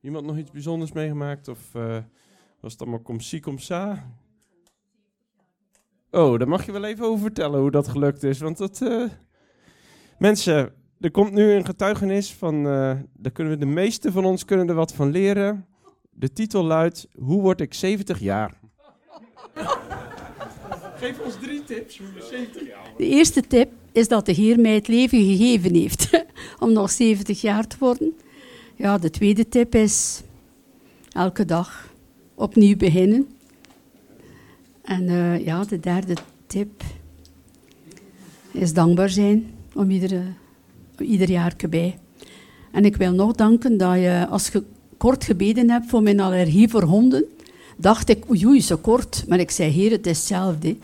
Iemand nog iets bijzonders meegemaakt? Of uh, was het allemaal kom si, kom sa? Oh, daar mag je wel even over vertellen hoe dat gelukt is. Want dat... Uh... Mensen, er komt nu een getuigenis van... Uh, daar kunnen we, de meeste van ons kunnen er wat van leren. De titel luidt... Hoe word ik 70 jaar? Geef ons drie tips hoe je 70 jaar. De eerste tip is dat de Heer mij het leven gegeven heeft om nog 70 jaar te worden. Ja, de tweede tip is elke dag opnieuw beginnen. En uh, ja, de derde tip is dankbaar zijn om iedere, ieder jaar bij. En ik wil nog danken dat je, als je kort gebeden hebt voor mijn allergie voor honden, dacht ik, oei, oei, zo kort. Maar ik zei, heer, het is hetzelfde.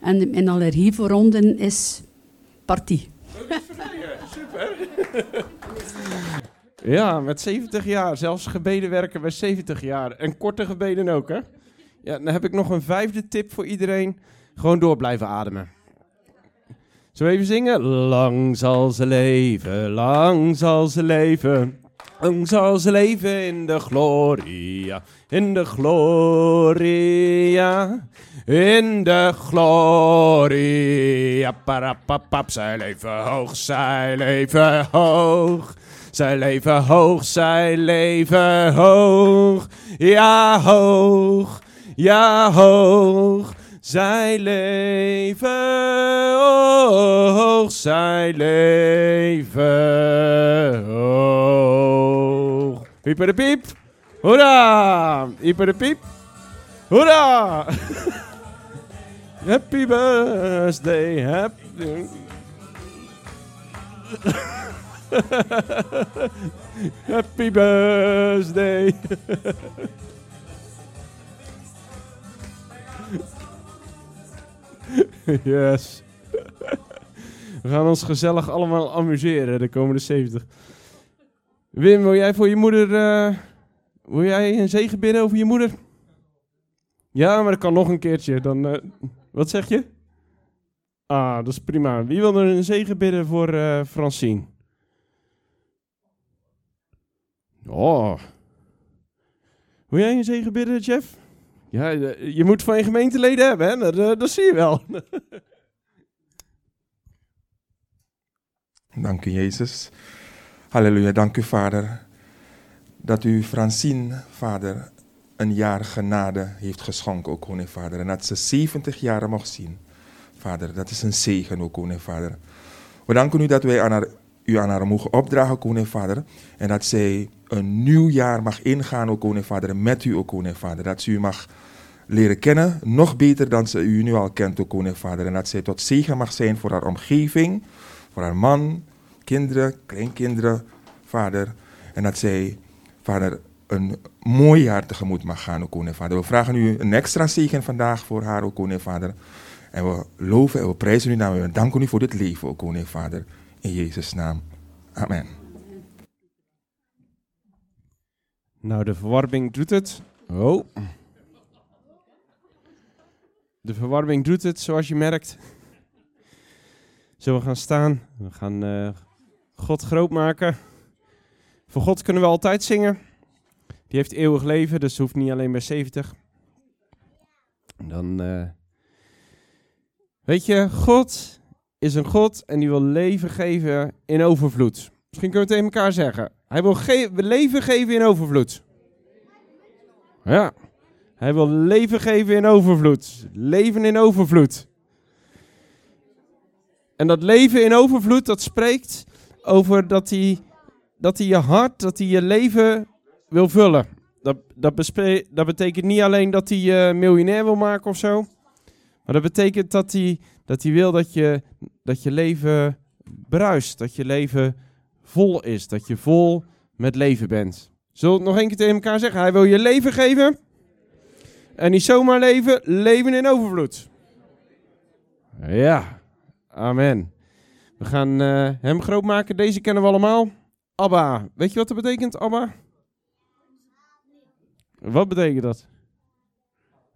En mijn allergie voor honden is partie. Super. Ja, met 70 jaar. Zelfs gebeden werken bij 70 jaar. En korte gebeden ook, hè? Ja, dan heb ik nog een vijfde tip voor iedereen. Gewoon door blijven ademen. We even zingen? Lang zal ze leven, lang zal ze leven. Lang zal ze leven in de gloria, in de gloria, in de gloria. Parapapap, zij leven hoog, zij leven hoog. Zij leven hoog, zij leven hoog. Ja, hoog, ja, hoog. Zij leven hoog, zij leven hoog. Pieper de piep. Hoera! Pieper de piep. Hoera! happy birthday, happy... Happy birthday. yes. We gaan ons gezellig allemaal amuseren de komende 70. Wim, wil jij voor je moeder. Uh, wil jij een zegen bidden over je moeder? Ja, maar dat kan nog een keertje. Dan, uh, wat zeg je? Ah, dat is prima. Wie wil er een zegen bidden voor uh, Francine? Oh. Wil jij een zegen bidden, Jeff? Ja, je moet van je gemeenteleden hebben, hè? Dat, dat zie je wel. Dank u, Jezus. Halleluja, dank u, Vader. Dat u Francine, Vader, een jaar genade heeft geschonken, ook koning Vader. En dat ze 70 jaar mocht zien. Vader, dat is een zegen, ook koning Vader. We danken u dat wij aan haar, u aan haar mogen opdragen, koning Vader. En dat zij een nieuw jaar mag ingaan, ook koning Vader. Met u, ook koning Vader. Dat ze u mag leren kennen, nog beter dan ze u nu al kent, ook koning Vader. En dat zij tot zegen mag zijn voor haar omgeving, voor haar man, kinderen, kleinkinderen, Vader. En dat zij, Vader, een mooi jaar tegemoet mag gaan, ook koning Vader. We vragen u een extra zegen vandaag voor haar, ook koning Vader. En we loven en we prijzen u naam en we danken u voor dit leven, ook koning Vader. In Jezus' naam. Amen. Nou, de verwarming doet het. Oh. De verwarming doet het, zoals je merkt. Zullen we gaan staan? We gaan uh, God groot maken. Voor God kunnen we altijd zingen. Die heeft eeuwig leven, dus hoeft niet alleen bij 70. En dan, uh, weet je, God is een God en die wil leven geven in overvloed. Misschien kunnen we het tegen elkaar zeggen. Hij wil ge leven geven in overvloed. Ja. Hij wil leven geven in overvloed. Leven in overvloed. En dat leven in overvloed, dat spreekt over dat hij, dat hij je hart, dat hij je leven wil vullen. Dat, dat, dat betekent niet alleen dat hij je miljonair wil maken of zo. Maar dat betekent dat hij, dat hij wil dat je, dat je leven bruist. Dat je leven vol is. Dat je vol met leven bent. We het nog één keer tegen elkaar zeggen? Hij wil je leven geven. En niet zomaar leven, leven in overvloed. Ja, amen. We gaan uh, hem groot maken. Deze kennen we allemaal. Abba. Weet je wat dat betekent, Abba? Wat betekent dat?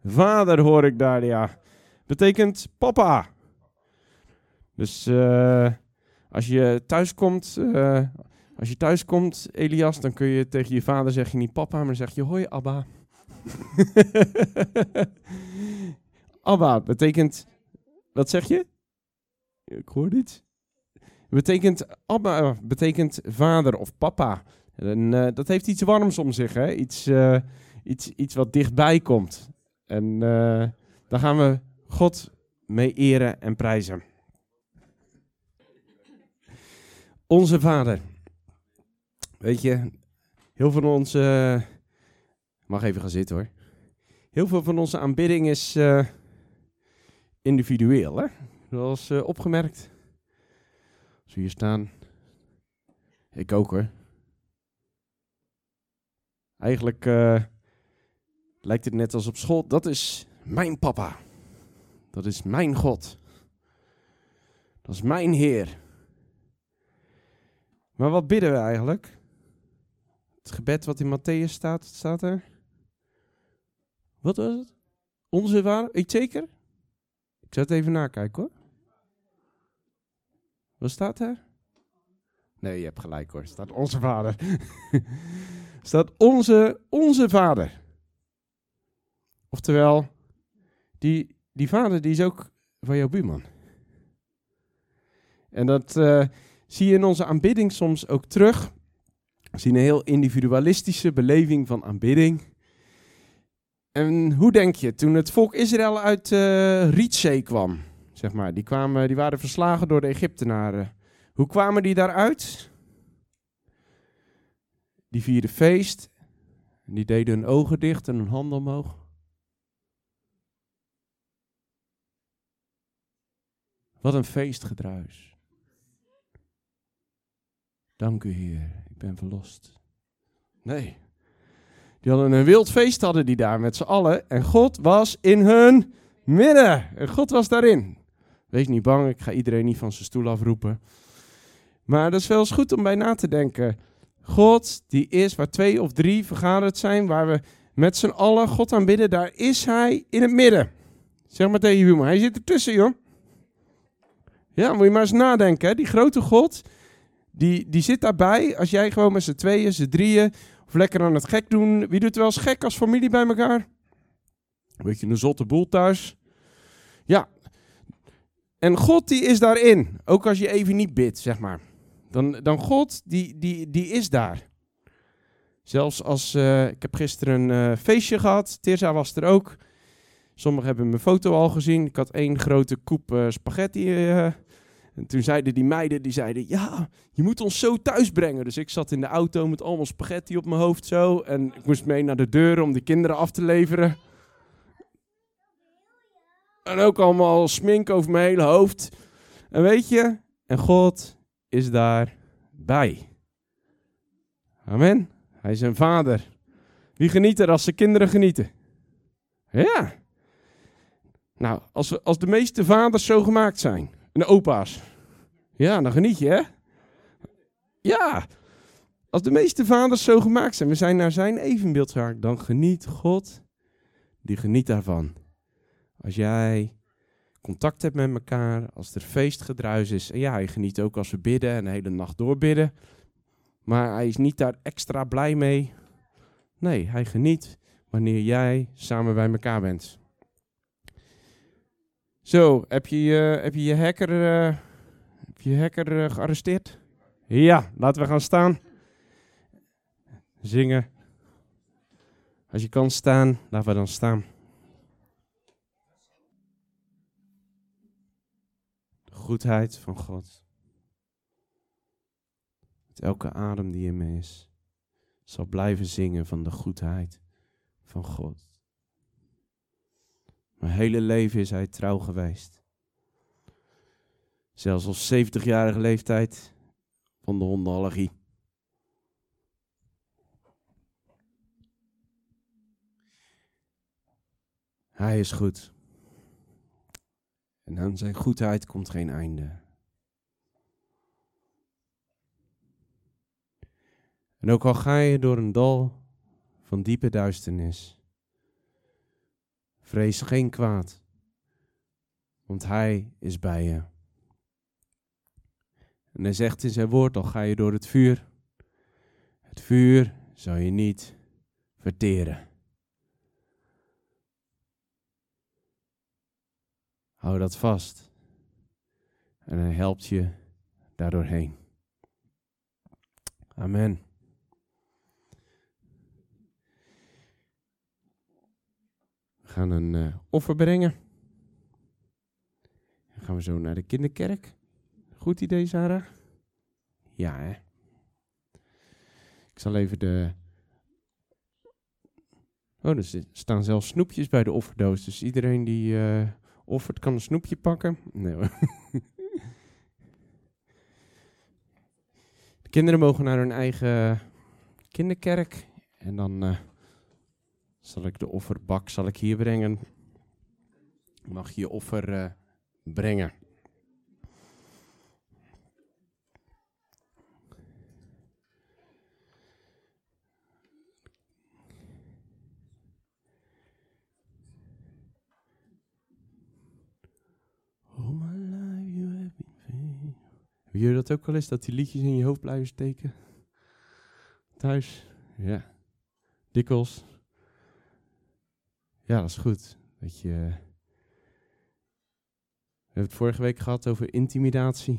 Vader hoor ik daar, ja. Betekent papa. Dus uh, als je thuis komt, uh, Als je thuis komt, Elias, dan kun je tegen je vader zeg je niet papa, maar zeg je hoi Abba. Abba betekent, wat zeg je? Ik hoor niet. Betekent, Abba betekent vader of papa. En uh, dat heeft iets warms om zich, hè? Iets, uh, iets, iets wat dichtbij komt. En daar gaan we God mee eren en prijzen. Onze Vader. Weet je, heel veel van onze. mag even gaan zitten hoor. Heel veel van onze aanbidding is uh, individueel, hè? Zoals uh, opgemerkt. Als we hier staan. Ik ook hoor. Eigenlijk uh, lijkt het net als op school. Dat is mijn papa. Dat is mijn God. Dat is mijn Heer. Maar wat bidden we eigenlijk? Het gebed wat in Matthäus staat, staat er. Wat was het? Onze waar? Ik zeker? Ik zal het even nakijken hoor. Wat staat er? Nee, je hebt gelijk hoor. Staat onze vader. staat onze, onze vader. Oftewel, die, die vader die is ook van jouw buurman. En dat uh, zie je in onze aanbidding soms ook terug. We zien een heel individualistische beleving van aanbidding. En hoe denk je, toen het volk Israël uit uh, Rietzee kwam, zeg maar, die, kwamen, die waren verslagen door de Egyptenaren. Hoe kwamen die daaruit? Die vierden feest. En die deden hun ogen dicht en hun handen omhoog. Wat een feestgedruis. Dank u, Heer, ik ben verlost. Nee. Die hadden een wild feest, hadden die daar met z'n allen. En God was in hun midden. En God was daarin. Wees niet bang, ik ga iedereen niet van zijn stoel afroepen. Maar dat is wel eens goed om bij na te denken. God, die is waar twee of drie vergaderd zijn, waar we met z'n allen God aanbidden, daar is Hij in het midden. Zeg maar tegen je buurman, hij zit ertussen, joh. Ja, moet je maar eens nadenken. Hè? Die grote God, die, die zit daarbij. Als jij gewoon met z'n tweeën, z'n drieën, of lekker aan het gek doen. Wie doet wel eens gek als familie bij elkaar? Weet je, een zotte boel thuis. Ja. En God die is daarin. Ook als je even niet bidt, zeg maar. Dan, dan God, die, die, die is daar. Zelfs als, uh, ik heb gisteren een uh, feestje gehad. Tirza was er ook. Sommigen hebben mijn foto al gezien. Ik had één grote koep uh, spaghetti. En toen zeiden die meiden, die zeiden, ja, je moet ons zo thuis brengen. Dus ik zat in de auto met allemaal spaghetti op mijn hoofd zo. En ik moest mee naar de deur om de kinderen af te leveren. En ook allemaal smink over mijn hele hoofd. En weet je, en God is daarbij. Amen. Hij is een vader. Wie geniet er als zijn kinderen genieten? Ja. Nou, als, we, als de meeste vaders zo gemaakt zijn, de opa's, ja, dan geniet je, hè? Ja, als de meeste vaders zo gemaakt zijn, we zijn naar zijn evenbeeld gemaakt, dan geniet God, die geniet daarvan. Als jij contact hebt met elkaar, als er feestgedruis is, en ja, hij geniet ook als we bidden en de hele nacht doorbidden, maar hij is niet daar extra blij mee. Nee, hij geniet wanneer jij samen bij elkaar bent. Zo, heb je heb je, je hacker, uh, heb je hacker uh, gearresteerd? Ja, laten we gaan staan. Zingen. Als je kan staan, laten we dan staan. De goedheid van God. Met elke adem die in me is, zal blijven zingen van de goedheid van God. Mijn hele leven is hij trouw geweest. Zelfs op 70-jarige leeftijd van de hondenallergie. Hij is goed. En aan zijn goedheid komt geen einde. En ook al ga je door een dal van diepe duisternis, Vrees geen kwaad, want Hij is bij je. En Hij zegt in zijn woord, al ga je door het vuur, Het vuur zal je niet verteren. Hou dat vast. En hij helpt je daardoorheen. Amen. Gaan een uh, offer brengen. Dan gaan we zo naar de kinderkerk. Goed idee, Sarah? Ja, hè? Ik zal even de. Oh, er staan zelfs snoepjes bij de offerdoos. Dus iedereen die uh, offert kan een snoepje pakken. Nee hoor. De kinderen mogen naar hun eigen kinderkerk. En dan uh, zal ik de offerbak zal ik hier brengen. Mag je je offer uh, brengen. Heb je dat ook wel eens, dat die liedjes in je hoofd blijven steken? Thuis? Ja. Dikwijls? Ja, dat is goed. Dat je... We hebben het vorige week gehad over intimidatie.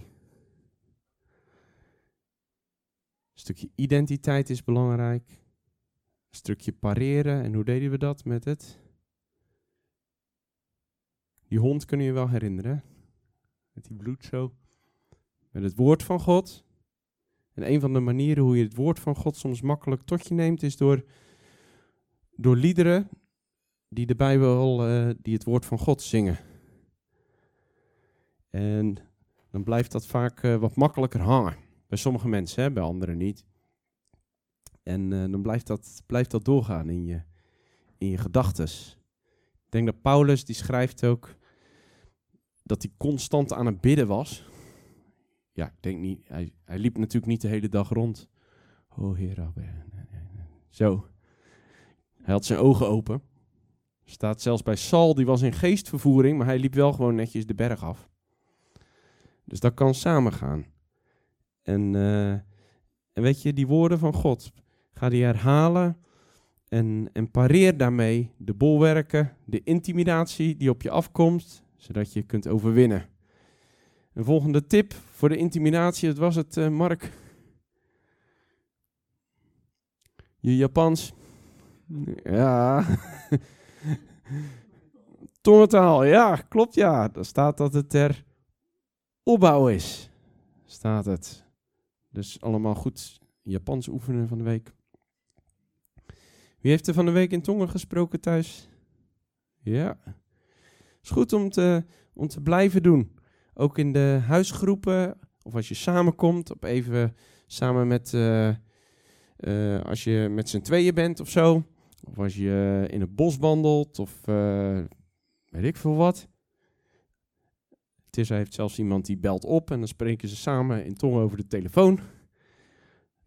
Een stukje identiteit is belangrijk. Een stukje pareren. En hoe deden we dat met het? Die hond kun je je wel herinneren. Met die bloed zo met het woord van God. En een van de manieren hoe je het woord van God soms makkelijk tot je neemt, is door, door liederen die de Bijbel, uh, die het woord van God zingen. En dan blijft dat vaak uh, wat makkelijker hangen. Bij sommige mensen, hè, bij anderen niet. En uh, dan blijft dat, blijft dat doorgaan in je, in je gedachtes. Ik denk dat Paulus, die schrijft ook dat hij constant aan het bidden was ja, ik denk niet, hij, hij liep natuurlijk niet de hele dag rond. Oh Heer, zo. Hij had zijn ogen open. Staat zelfs bij Saul, die was in geestvervoering, maar hij liep wel gewoon netjes de berg af. Dus dat kan samengaan. En, uh, en weet je, die woorden van God, ga die herhalen en, en pareer daarmee de bolwerken, de intimidatie die op je afkomt, zodat je kunt overwinnen. Een volgende tip voor de intimidatie, dat was het, uh, Mark. Je Japans. Ja. Tongentaal, ja, klopt ja. Daar staat dat het ter opbouw is. Staat het. Dus allemaal goed Japans oefenen van de week. Wie heeft er van de week in tongen gesproken thuis? Ja. Is goed om te, om te blijven doen. Ook in de huisgroepen, of als je samenkomt, op even samen met, uh, uh, als je met z'n tweeën bent of zo. Of als je in het bos wandelt, of uh, weet ik veel wat. Tissa heeft zelfs iemand die belt op en dan spreken ze samen in tongen over de telefoon.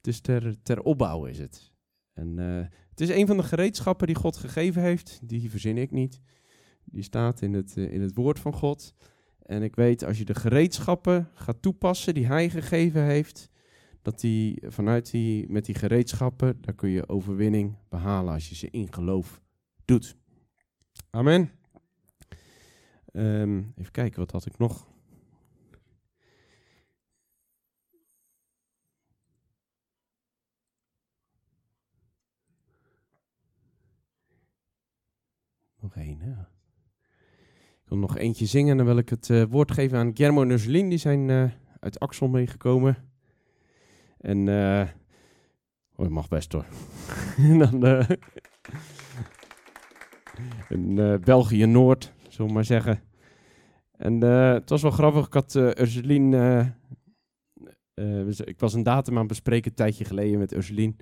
Dus ter, ter opbouw is het. En het is een van de gereedschappen die God gegeven heeft. Die verzin ik niet. Die staat in het, in het woord van God. En ik weet, als je de gereedschappen gaat toepassen die hij gegeven heeft, dat die vanuit die, met die gereedschappen, daar kun je overwinning behalen als je ze in geloof doet. Amen. Um, even kijken, wat had ik nog? Nog één, hè? Ik wil nog eentje zingen dan wil ik het uh, woord geven aan Guillermo en Ursuline. Die zijn uh, uit Axel meegekomen. En, uh, oh, mag best hoor. en dan, in België-Noord, zullen we maar zeggen. En het was wel grappig, ik had Ursuline... ik was een datum aan het bespreken een tijdje geleden met Ursuline.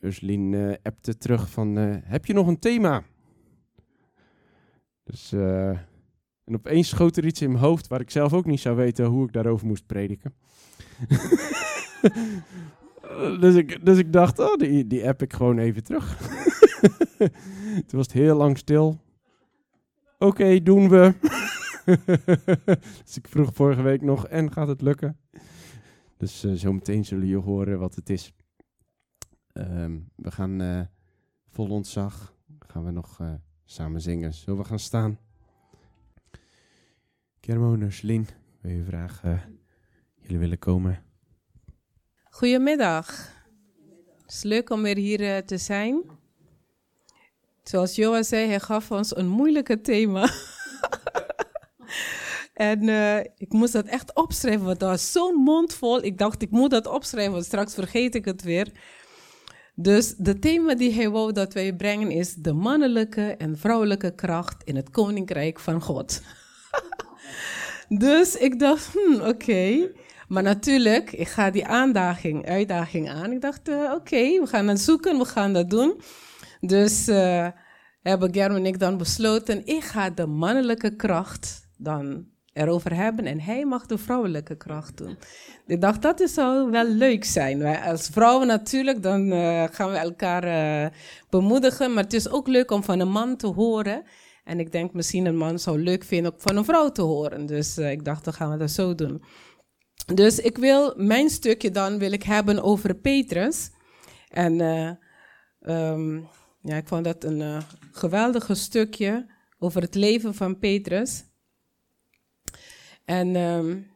Ursuline appte terug van, heb je nog een thema? Dus... En opeens schoot er iets in mijn hoofd waar ik zelf ook niet zou weten hoe ik daarover moest prediken. dus, ik, dus ik dacht, oh, die, die app ik gewoon even terug. Toen was het heel lang stil. Oké, doen we. dus ik vroeg vorige week nog, en gaat het lukken? Dus uh, zometeen zullen jullie horen wat het is. Ehm, we gaan eh, vol ontzag, gaan we nog eh, samen zingen. Zullen we gaan staan? Kermoners, Lien, wil je vragen? jullie willen komen? Goedemiddag. Het is leuk om weer hier eh, te zijn. Zoals Joa zei, hij gaf ons een moeilijke thema. en eh, ik moest dat echt opschrijven, want dat was zo'n mondvol. Ik dacht, ik moet dat opschrijven, want straks vergeet ik het weer. Dus de thema die hij wou dat wij brengen is de mannelijke en vrouwelijke kracht in het koninkrijk van God. dus ik dacht, hmm, oké. Maar natuurlijk, ik ga die aandaging, uitdaging aan. Ik dacht, uh, oké, we gaan het zoeken, we gaan dat doen. Dus uh, hebben Germ en ik dan besloten, ik ga de mannelijke kracht dan erover hebben en hij mag de vrouwelijke kracht doen. Ik dacht, dat zou wel leuk zijn. Als vrouwen natuurlijk, dan uh, gaan we elkaar bemoedigen, maar het is ook leuk om van een man te horen. En ik denk misschien een man zou leuk vinden om van een vrouw te horen. Dus ik dacht, dan gaan we dat zo doen. Dus ik wil, mijn stukje dan wil ik hebben over Petrus. En um, ja, ik vond dat een uh, geweldige stukje over het leven van Petrus. En um,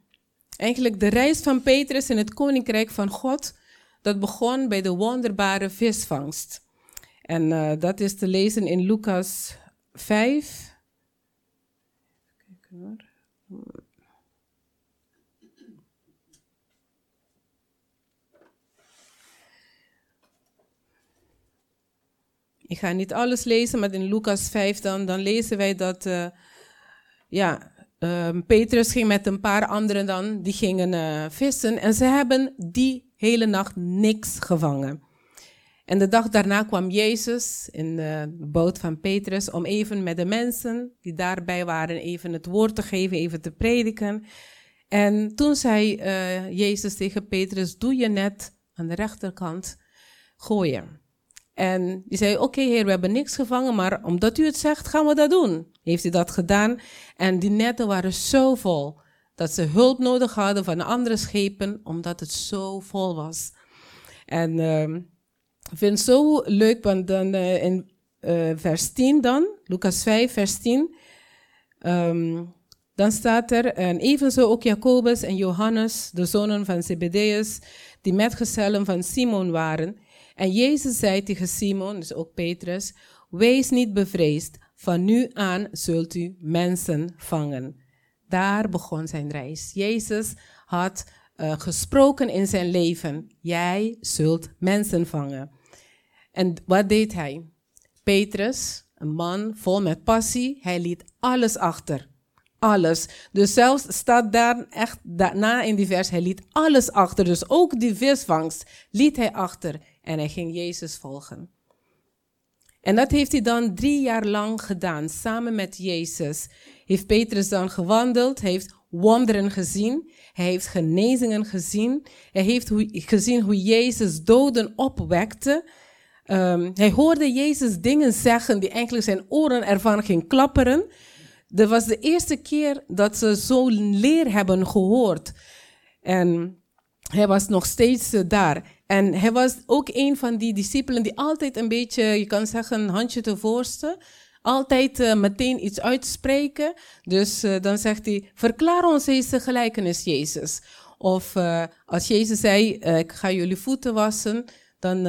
eigenlijk de reis van Petrus in het koninkrijk van God, dat begon bij de wonderbare visvangst. En uh, dat is te lezen in Lucas 5. Kijken hoor. Ik ga niet alles lezen, maar in Lucas 5 dan, dan lezen wij dat uh, ja, uh, Petrus ging met een paar anderen dan, die gingen uh, vissen en ze hebben die hele nacht niks gevangen. En de dag daarna kwam Jezus in de boot van Petrus om even met de mensen die daarbij waren even het woord te geven, even te prediken. En toen zei uh, Jezus tegen Petrus, doe je net aan de rechterkant gooien. En die zei, oké heer, we hebben niks gevangen, maar omdat u het zegt, gaan we dat doen. Heeft hij dat gedaan. En die netten waren zo vol, dat ze hulp nodig hadden van andere schepen, omdat het zo vol was. En uh, ik vind het zo leuk, want dan uh, in uh, vers 10 dan, Lucas 5, vers 10, um, dan staat er, en evenzo ook Jacobus en Johannes, de zonen van Zebedeus, die metgezellen van Simon waren, en Jezus zei tegen Simon, dus ook Petrus, wees niet bevreesd, van nu aan zult u mensen vangen. Daar begon zijn reis. Jezus had uh, gesproken in zijn leven, jij zult mensen vangen. En wat deed hij? Petrus, een man vol met passie, hij liet alles achter. Alles. Dus zelfs staat daar echt daarna in die vers, hij liet alles achter. Dus ook die visvangst liet hij achter en hij ging Jezus volgen. En dat heeft hij dan drie jaar lang gedaan, samen met Jezus. Heeft Petrus dan gewandeld, heeft wonderen gezien, hij heeft genezingen gezien, hij heeft gezien hoe Jezus doden opwekte. Um, hij hoorde Jezus dingen zeggen die eigenlijk zijn oren ervan ging klapperen. Dat was de eerste keer dat ze zo'n leer hebben gehoord. En hij was nog steeds daar. En hij was ook een van die discipelen die altijd een beetje, je kan zeggen, een handje te voorste. Altijd uh, meteen iets uitspreken. Dus uh, dan zegt hij, verklaar ons deze gelijkenis, Jezus. Of uh, als Jezus zei, ik ga jullie voeten wassen, dan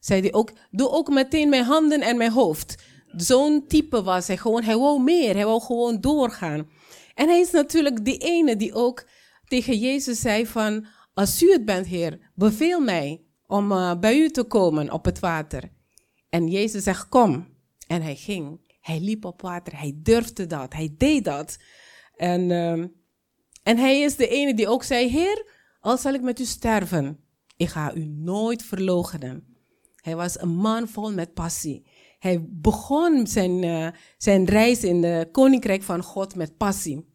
zei hij ook, doe ook meteen mijn handen en mijn hoofd. Zo'n type was hij gewoon, hij wou meer, hij wou gewoon doorgaan. En hij is natuurlijk die ene die ook tegen Jezus zei van, als u het bent, Heer, beveel mij om uh, bij u te komen op het water. En Jezus zegt, kom. En hij ging. Hij liep op water. Hij durfde dat. Hij deed dat. En, uh, en hij is de ene die ook zei, Heer, al zal ik met u sterven, ik ga u nooit verloochenen. Hij was een man vol met passie. Hij begon zijn, uh, zijn reis in het koninkrijk van God met passie.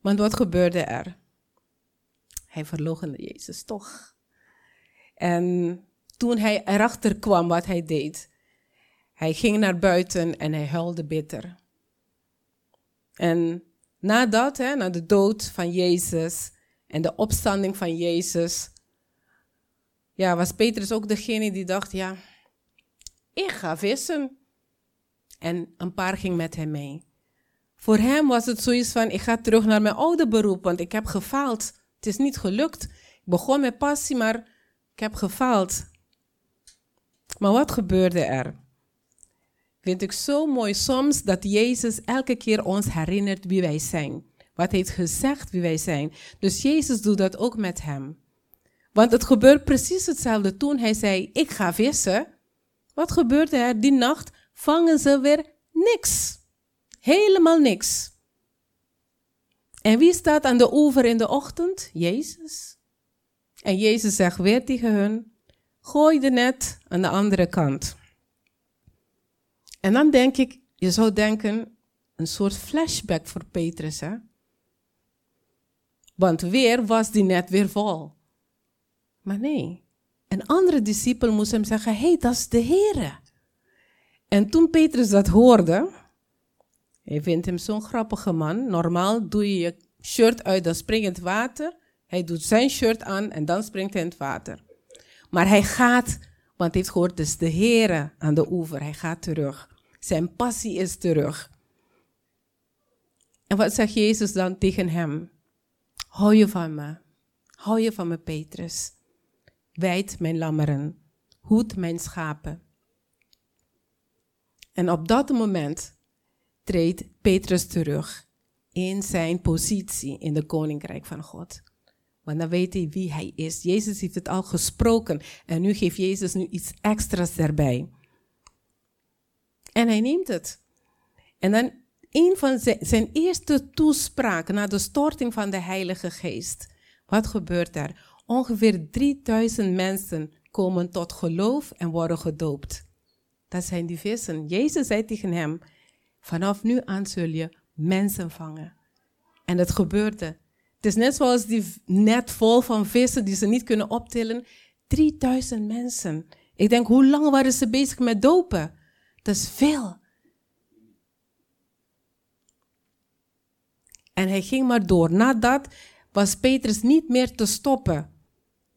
Maar wat gebeurde er? Hij verloochende Jezus toch. En toen hij erachter kwam wat hij deed, hij ging naar buiten en hij huilde bitter. En nadat, hè, na de dood van Jezus en de opstanding van Jezus, ja, was Petrus ook degene die dacht, ja, ik ga vissen. En een paar ging met hem mee. Voor hem was het zoiets van, ik ga terug naar mijn oude beroep, want ik heb gefaald. Het is niet gelukt. Ik begon met passie, maar ik heb gefaald. Maar wat gebeurde er? Vind ik zo mooi soms dat Jezus elke keer ons herinnert wie wij zijn. Wat heeft gezegd wie wij zijn. Dus Jezus doet dat ook met hem. Want het gebeurt precies hetzelfde toen hij zei, ik ga vissen. Wat gebeurde er? Die nacht vangen ze weer niks. Helemaal niks. En wie staat aan de oever in de ochtend? Jezus. En Jezus zegt weer tegen hun, gooi de net aan de andere kant. En dan denk ik, je zou denken, een soort flashback voor Petrus, hè? Want weer was die net weer vol. Maar nee, een andere discipel moest hem zeggen, hé, hey, dat is de Heer. En toen Petrus dat hoorde, hij vindt hem zo'n grappige man. Normaal doe je je shirt uit, dan springt het water. Hij doet zijn shirt aan en dan springt hij in het water. Maar hij gaat, want hij heeft gehoord, dus de Heer aan de oever. Hij gaat terug. Zijn passie is terug. En wat zegt Jezus dan tegen hem? Hou je van me. Hou je van me, Petrus. Wijd mijn lammeren. Hoed mijn schapen. En op dat moment treedt Petrus terug in zijn positie in de koninkrijk van God. Want dan weet hij wie hij is. Jezus heeft het al gesproken en nu geeft Jezus nu iets extra's erbij. En hij neemt het. En dan een van zijn, eerste toespraken na de storting van de Heilige Geest. Wat gebeurt er? Ongeveer 3000 mensen komen tot geloof en worden gedoopt. Dat zijn die vissen. Jezus zei tegen hem, vanaf nu aan zul je mensen vangen. En het gebeurde. Het is net zoals die net vol van vissen die ze niet kunnen optillen. 3000 mensen. Ik denk, hoe lang waren ze bezig met dopen? Dat is veel. En hij ging maar door. Nadat was Petrus niet meer te stoppen.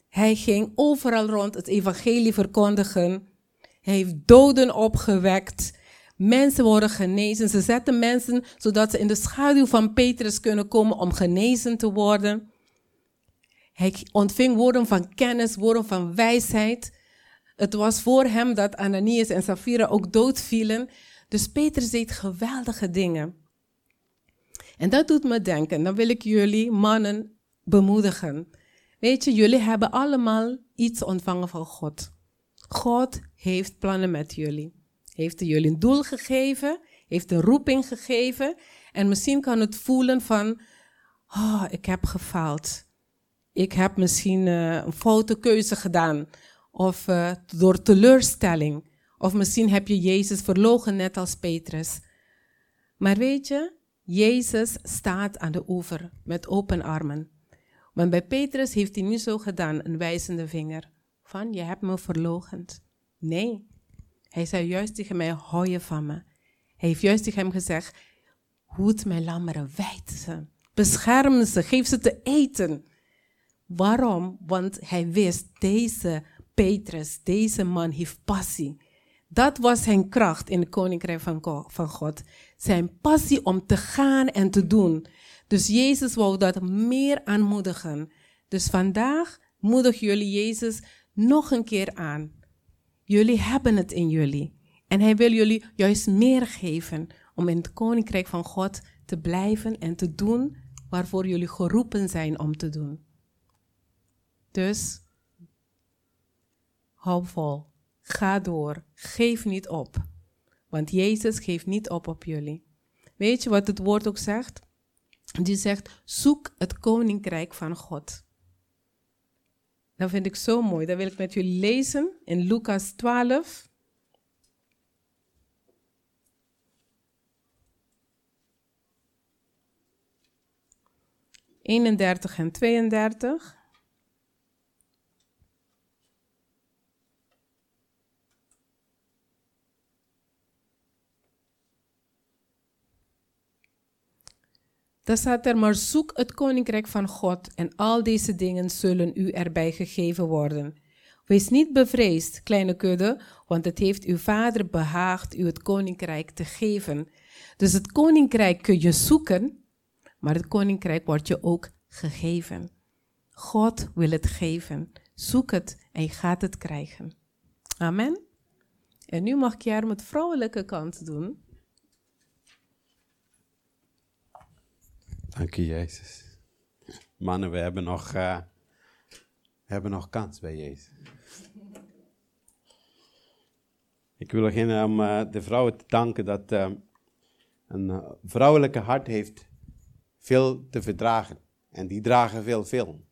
Hij ging overal rond het evangelie verkondigen. Hij heeft doden opgewekt. Mensen worden genezen. Ze zetten mensen zodat ze in de schaduw van Petrus kunnen komen om genezen te worden. Hij ontving woorden van kennis, woorden van wijsheid. Het was voor hem dat Ananias en Safira ook doodvielen. Dus Petrus deed geweldige dingen. En dat doet me denken, dan wil ik jullie mannen bemoedigen. Weet je, jullie hebben allemaal iets ontvangen van God. God heeft plannen met jullie. Heeft jullie een doel gegeven, heeft een roeping gegeven. En misschien kan het voelen van, oh, ik heb gefaald. Ik heb misschien uh, een foute keuze gedaan. Of uh, door teleurstelling. Of misschien heb je Jezus verlogen, net als Petrus. Maar weet je, Jezus staat aan de oever met open armen. Want bij Petrus heeft hij niet zo gedaan, een wijzende vinger. Van, je hebt me verlogend. Nee, hij zei juist tegen mij, hou je van me. Hij heeft juist tegen hem gezegd, hoed mijn lammeren, wijd ze. Bescherm ze, geef ze te eten. Waarom? Want hij wist, deze Petrus, deze man heeft passie. Dat was zijn kracht in het koninkrijk van, van God. Zijn passie om te gaan en te doen. Dus Jezus wou dat meer aanmoedigen. Dus vandaag moedig jullie Jezus nog een keer aan. Jullie hebben het in jullie. En hij wil jullie juist meer geven om in het koninkrijk van God te blijven en te doen waarvoor jullie geroepen zijn om te doen. Dus hou vol, ga door, geef niet op. Want Jezus geeft niet op op jullie. Weet je wat het woord ook zegt? Die zegt, zoek het koninkrijk van God. Dat vind ik zo mooi. Dat wil ik met jullie lezen in Lucas 12. Eenendertig en 32. Dan staat er, maar zoek het koninkrijk van God en al deze dingen zullen u erbij gegeven worden. Wees niet bevreesd, kleine kudde, want het heeft uw vader behaagd u het koninkrijk te geven. Dus het koninkrijk kun je zoeken, maar het koninkrijk wordt je ook gegeven. God wil het geven. Zoek het en je gaat het krijgen. Amen. En nu mag Kjær met vrouwelijke kant doen. Dank u, Jezus. Mannen, we hebben nog, we hebben nog kans bij Jezus. Ik wil beginnen om uh, de vrouwen te danken dat uh, een vrouwelijke hart heeft veel te verdragen. En die dragen veel, veel.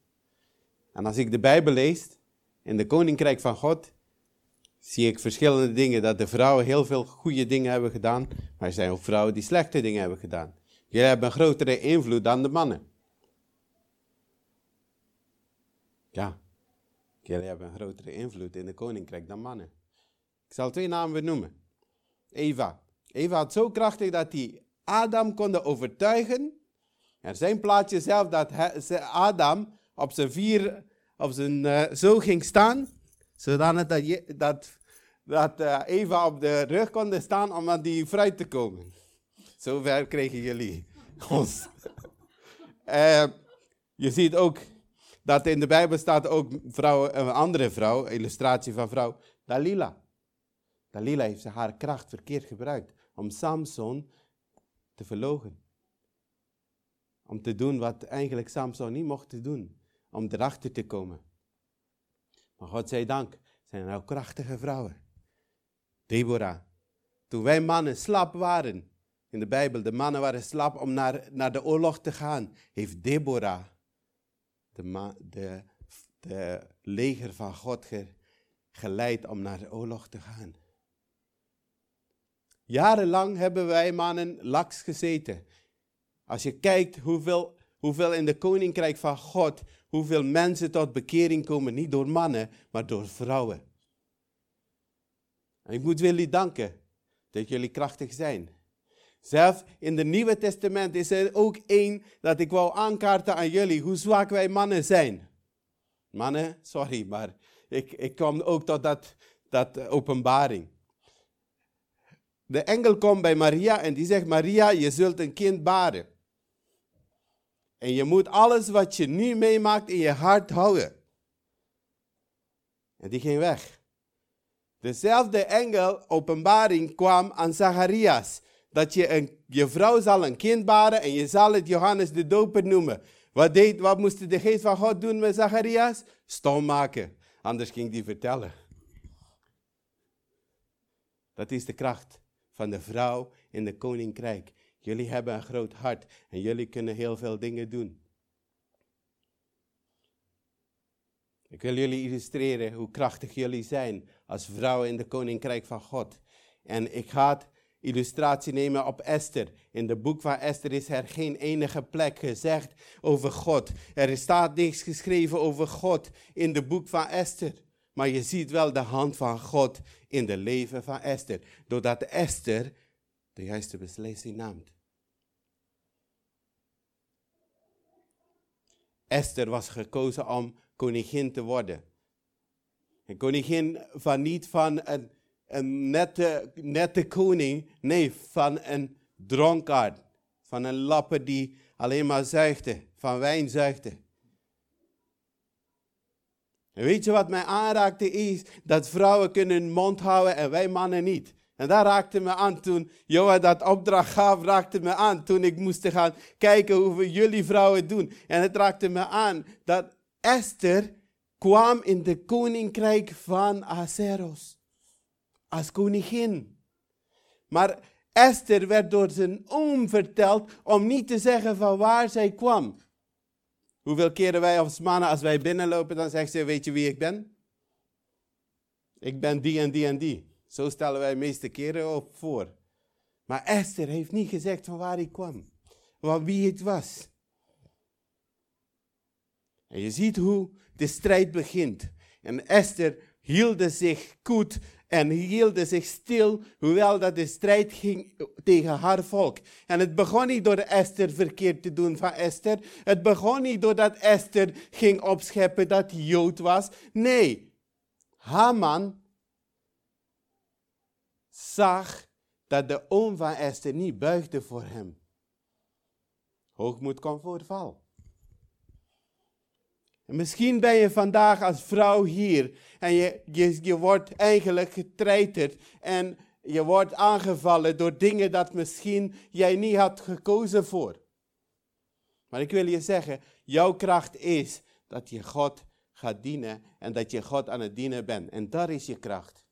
En als ik de Bijbel lees, in de Koninkrijk van God, zie ik verschillende dingen. Dat de vrouwen heel veel goede dingen hebben gedaan, maar er zijn ook vrouwen die slechte dingen hebben gedaan. Jullie hebben een grotere invloed dan de mannen. Ja, jullie hebben een grotere invloed in de koninkrijk dan mannen. Ik zal twee namen benoemen. Eva. Eva had zo krachtig dat hij Adam kon overtuigen. Er zijn plaatje zelf dat Adam op zijn vier, op zijn uh, zo ging staan, zodat dat, dat, dat uh, Eva op de rug kon staan om aan die fruit te komen. Zover kregen jullie ons. uh, je ziet ook dat in de Bijbel staat ook een andere vrouw, illustratie van vrouw, Dalila. Dalila heeft haar kracht verkeerd gebruikt om Samson te verlogen. Om te doen wat eigenlijk Samson niet mocht doen. Om erachter te komen. Maar God zij dank, zijn er ook krachtige vrouwen. Deborah. Toen wij mannen slap waren, in de Bijbel, de mannen waren slap om naar, naar de oorlog te gaan, heeft Deborah de, de, de leger van God geleid om naar de oorlog te gaan. Jarenlang hebben wij mannen laks gezeten. Als je kijkt hoeveel, hoeveel in de koninkrijk van God, hoeveel mensen tot bekering komen, niet door mannen, maar door vrouwen. En ik moet jullie danken dat jullie krachtig zijn. Zelf in het Nieuwe Testament is er ook één dat ik wou aankaarten aan jullie, hoe zwak wij mannen zijn. Mannen, sorry, maar ik, ik kom ook tot dat, dat openbaring. De engel komt bij Maria en die zegt, Maria, je zult een kind baren. En je moet alles wat je nu meemaakt in je hart houden. En die ging weg. Dezelfde engel, openbaring, kwam aan Zacharias dat je, een, je vrouw zal een kind baren en je zal het Johannes de Doper noemen. Wat, deed, wat moest de geest van God doen met Zacharias? Stom maken. Anders ging hij vertellen. Dat is de kracht van de vrouw in de koninkrijk. Jullie hebben een groot hart en jullie kunnen heel veel dingen doen. Ik wil jullie illustreren hoe krachtig jullie zijn als vrouwen in de koninkrijk van God. En ik ga illustratie nemen op Esther. In het boek van Esther is er geen enige plek gezegd over God. Er staat niks geschreven over God in het boek van Esther. Maar je ziet wel de hand van God in het leven van Esther. Doordat Esther de juiste beslissing nam. Esther was gekozen om koningin te worden. Een koningin van niet van een een nette, nette koning. Nee, van een dronkaard. Van een lapper die alleen maar zuigde, van wijn zuigde. En weet je wat mij aanraakte is? Dat vrouwen kunnen hun mond houden en wij mannen niet. En dat raakte me aan toen Joa dat opdracht gaf, raakte me aan toen ik moest gaan kijken hoe we jullie vrouwen doen. En het raakte me aan dat Esther kwam in de koninkrijk van Azeros als koningin. Maar Esther werd door zijn oom verteld om niet te zeggen van waar zij kwam. Hoeveel keren wij als mannen, als wij binnenlopen, dan zeggen ze, weet je wie ik ben? Ik ben die en die en die. Zo stellen wij de meeste keren op voor. Maar Esther heeft niet gezegd van waar hij kwam. Van wie het was. En je ziet hoe de strijd begint. En Esther hield zich goed en hielden zich stil, hoewel dat de strijd ging tegen haar volk. En het begon niet door Esther verkeerd te doen van Esther. Het begon niet doordat Esther ging opscheppen dat hij Jood was. Nee, Haman zag dat de oom van Esther niet buigde voor hem. Hoogmoed komt voor val. En misschien ben je vandaag als vrouw hier en je, je, je wordt eigenlijk getreiterd en je wordt aangevallen door dingen dat misschien jij niet had gekozen voor. Maar ik wil je zeggen, jouw kracht is dat je God gaat dienen en dat je God aan het dienen bent. En daar is je kracht.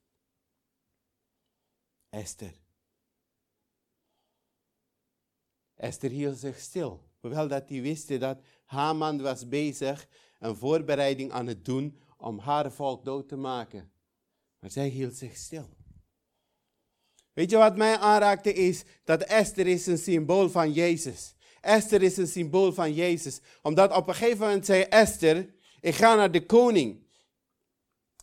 Esther. Esther hield zich stil. Hoewel dat hij wist dat Haman was bezig een voorbereiding aan het doen om haar volk dood te maken. Maar zij hield zich stil. Weet je wat mij aanraakte is dat Esther is een symbool van Jezus. Esther is een symbool van Jezus. Omdat op een gegeven moment zei Esther, ik ga naar de koning.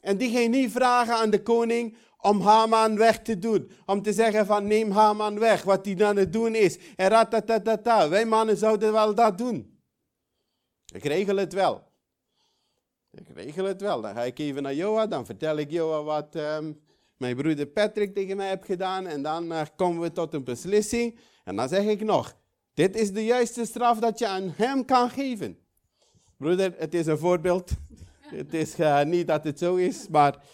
En die ging niet vragen aan de koning om Haman weg te doen. Om te zeggen van neem Haman weg, wat hij aan het doen is. En ratatatata, wij mannen zouden wel dat doen. Ik regel het wel. Ik regel het wel. Dan ga ik even naar Joa, dan vertel ik Joa wat um, mijn broeder Patrick tegen mij heeft gedaan. En dan uh, komen we tot een beslissing. En dan zeg ik nog, dit is de juiste straf dat je aan hem kan geven. Broeder, het is een voorbeeld. het is uh, niet dat het zo is, maar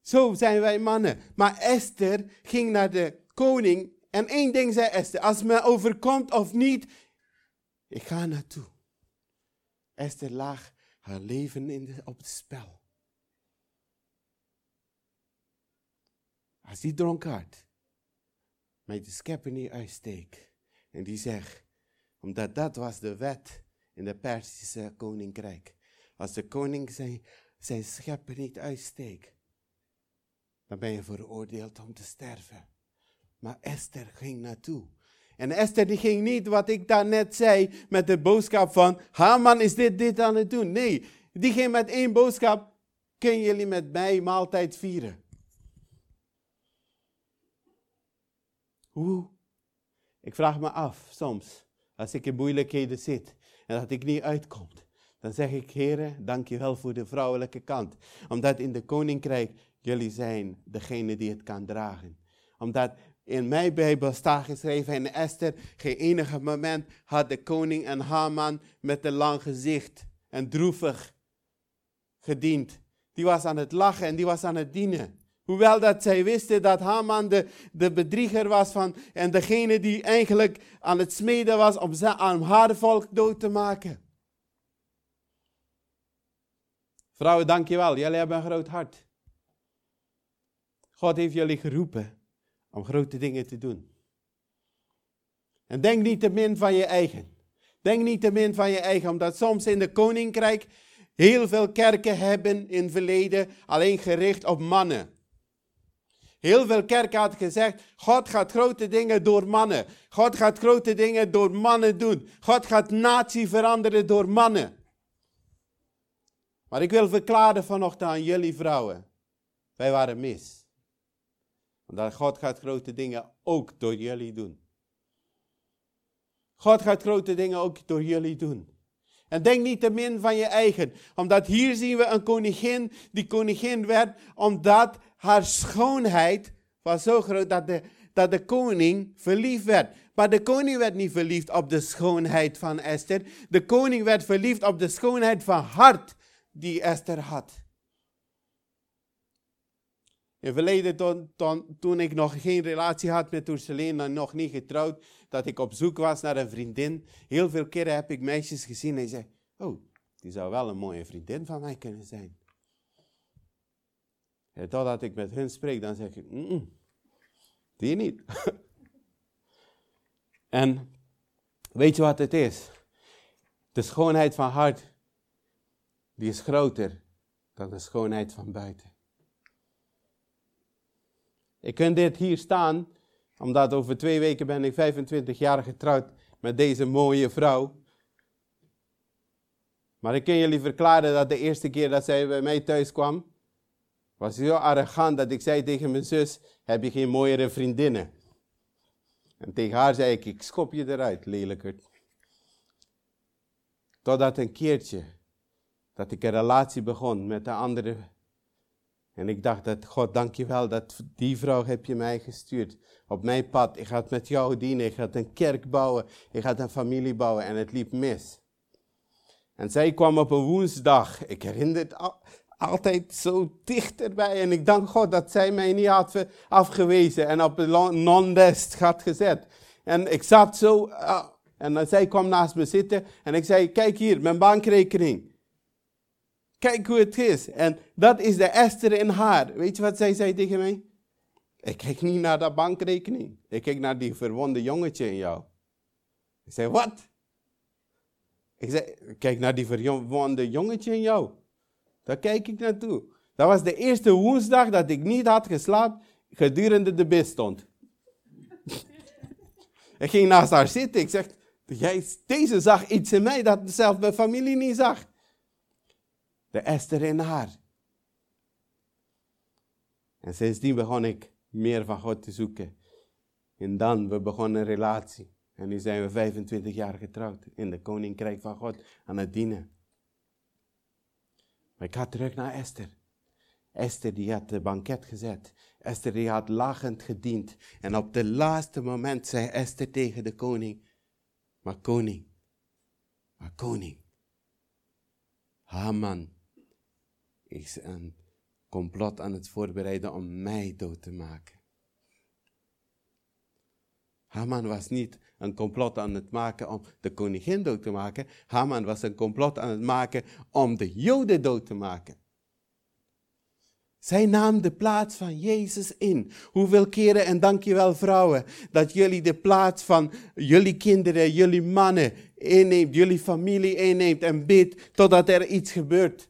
zo zijn wij mannen. Maar Esther ging naar de koning en één ding zei Esther, als me overkomt of niet, ik ga naartoe. Esther lag haar leven in op het spel. Als die dronkaard met de schepper niet uitsteekt en die zegt, omdat dat was de wet in de Persische koninkrijk. Als de koning zijn, zijn schepper niet uitsteekt, dan ben je veroordeeld om te sterven. Maar Esther ging naartoe. En Esther die ging niet wat ik daarnet zei met de boodschap van Haman is dit, dit aan het doen. Nee, die ging met één boodschap. Kunnen jullie met mij maaltijd vieren? Hoe? Ik vraag me af soms, als ik in moeilijkheden zit en dat ik niet uitkom, dan zeg ik, heren, dank je wel voor de vrouwelijke kant. Omdat in de koninkrijk jullie zijn degene die het kan dragen. Omdat in mijn Bijbel staat geschreven in Esther, geen enige moment had de koning en Haman met een lang gezicht en droevig gediend. Die was aan het lachen en die was aan het dienen. Hoewel dat zij wisten dat Haman de, de bedrieger was van, en degene die eigenlijk aan het smeden was om, ze, om haar volk dood te maken. Vrouwen, dankjewel. Jullie hebben een groot hart. God heeft jullie geroepen om grote dingen te doen. En denk niet te min van je eigen. Denk niet te min van je eigen, omdat soms in de koninkrijk heel veel kerken hebben in het verleden alleen gericht op mannen. Heel veel kerken had gezegd, God gaat grote dingen door mannen. God gaat grote dingen door mannen doen. God gaat natie veranderen door mannen. Maar ik wil verklaren vanochtend aan jullie vrouwen. Wij waren mis. Want God gaat grote dingen ook door jullie doen. God gaat grote dingen ook door jullie doen. En denk niet te min van je eigen. Omdat hier zien we een koningin die koningin werd omdat haar schoonheid was zo groot dat de, dat de koning verliefd werd. Maar de koning werd niet verliefd op de schoonheid van Esther. De koning werd verliefd op de schoonheid van hart die Esther had. In verleden, toen, toen, ik nog geen relatie had met Ursulene en nog niet getrouwd, dat ik op zoek was naar een vriendin. Heel veel keren heb ik meisjes gezien en zei, oh, die zou wel een mooie vriendin van mij kunnen zijn. En totdat ik met hun spreek, dan zeg ik, die niet. en weet je wat het is? De schoonheid van hart, die is groter dan de schoonheid van buiten. Ik kan dit hier staan, omdat over twee weken ben ik 25 jaar getrouwd met deze mooie vrouw. Maar ik kan jullie verklaren dat de eerste keer dat zij bij mij thuis kwam, was zo arrogant dat ik zei tegen mijn zus, heb je geen mooiere vriendinnen? En tegen haar zei ik, ik schop je eruit, lelijkerd. Totdat een keertje, dat ik een relatie begon met een andere En ik dacht dat, God, dankjewel dat die vrouw heb je mij gestuurd. Op mijn pad, ik ga met jou dienen, ik ga een kerk bouwen, ik ga een familie bouwen en het liep mis. En zij kwam op een woensdag, ik herinner het altijd zo dichterbij. En ik dank God dat zij mij niet had afgewezen en op een non-dest had gezet. En ik zat zo, uh, en zij kwam naast me zitten en ik zei, kijk hier, mijn bankrekening. Kijk hoe het is. En dat is de Esther in haar. Weet je wat zij zei tegen mij? Ik kijk niet naar dat bankrekening. Ik kijk naar die verwonde jongetje in jou. Ik zei, wat? Ik zei, kijk naar die verwonde jongetje in jou. Daar kijk ik naartoe. Dat was de eerste woensdag dat ik niet had geslapen gedurende de bid stond. ik ging naast haar zitten. Ik zeg, jij, deze zag iets in mij dat zelf mijn familie niet zag. De Esther in haar. En sindsdien begon ik meer van God te zoeken. En dan, we begonnen een relatie. En nu zijn we 25 jaar getrouwd in de Koninkrijk van God aan het dienen. Maar ik ga terug naar Esther. Esther die had de banket gezet. Esther die had lachend gediend. En op het laatste moment zei Esther tegen de koning. Maar koning, maar koning. Haman is een complot aan het voorbereiden om mij dood te maken. Haman was niet een complot aan het maken om de koningin dood te maken. Haman was een complot aan het maken om de Joden dood te maken. Zij nam de plaats van Jezus in. Hoeveel keren, en dankjewel vrouwen, dat jullie de plaats van jullie kinderen, jullie mannen inneemt, jullie familie inneemt en bidt totdat er iets gebeurt.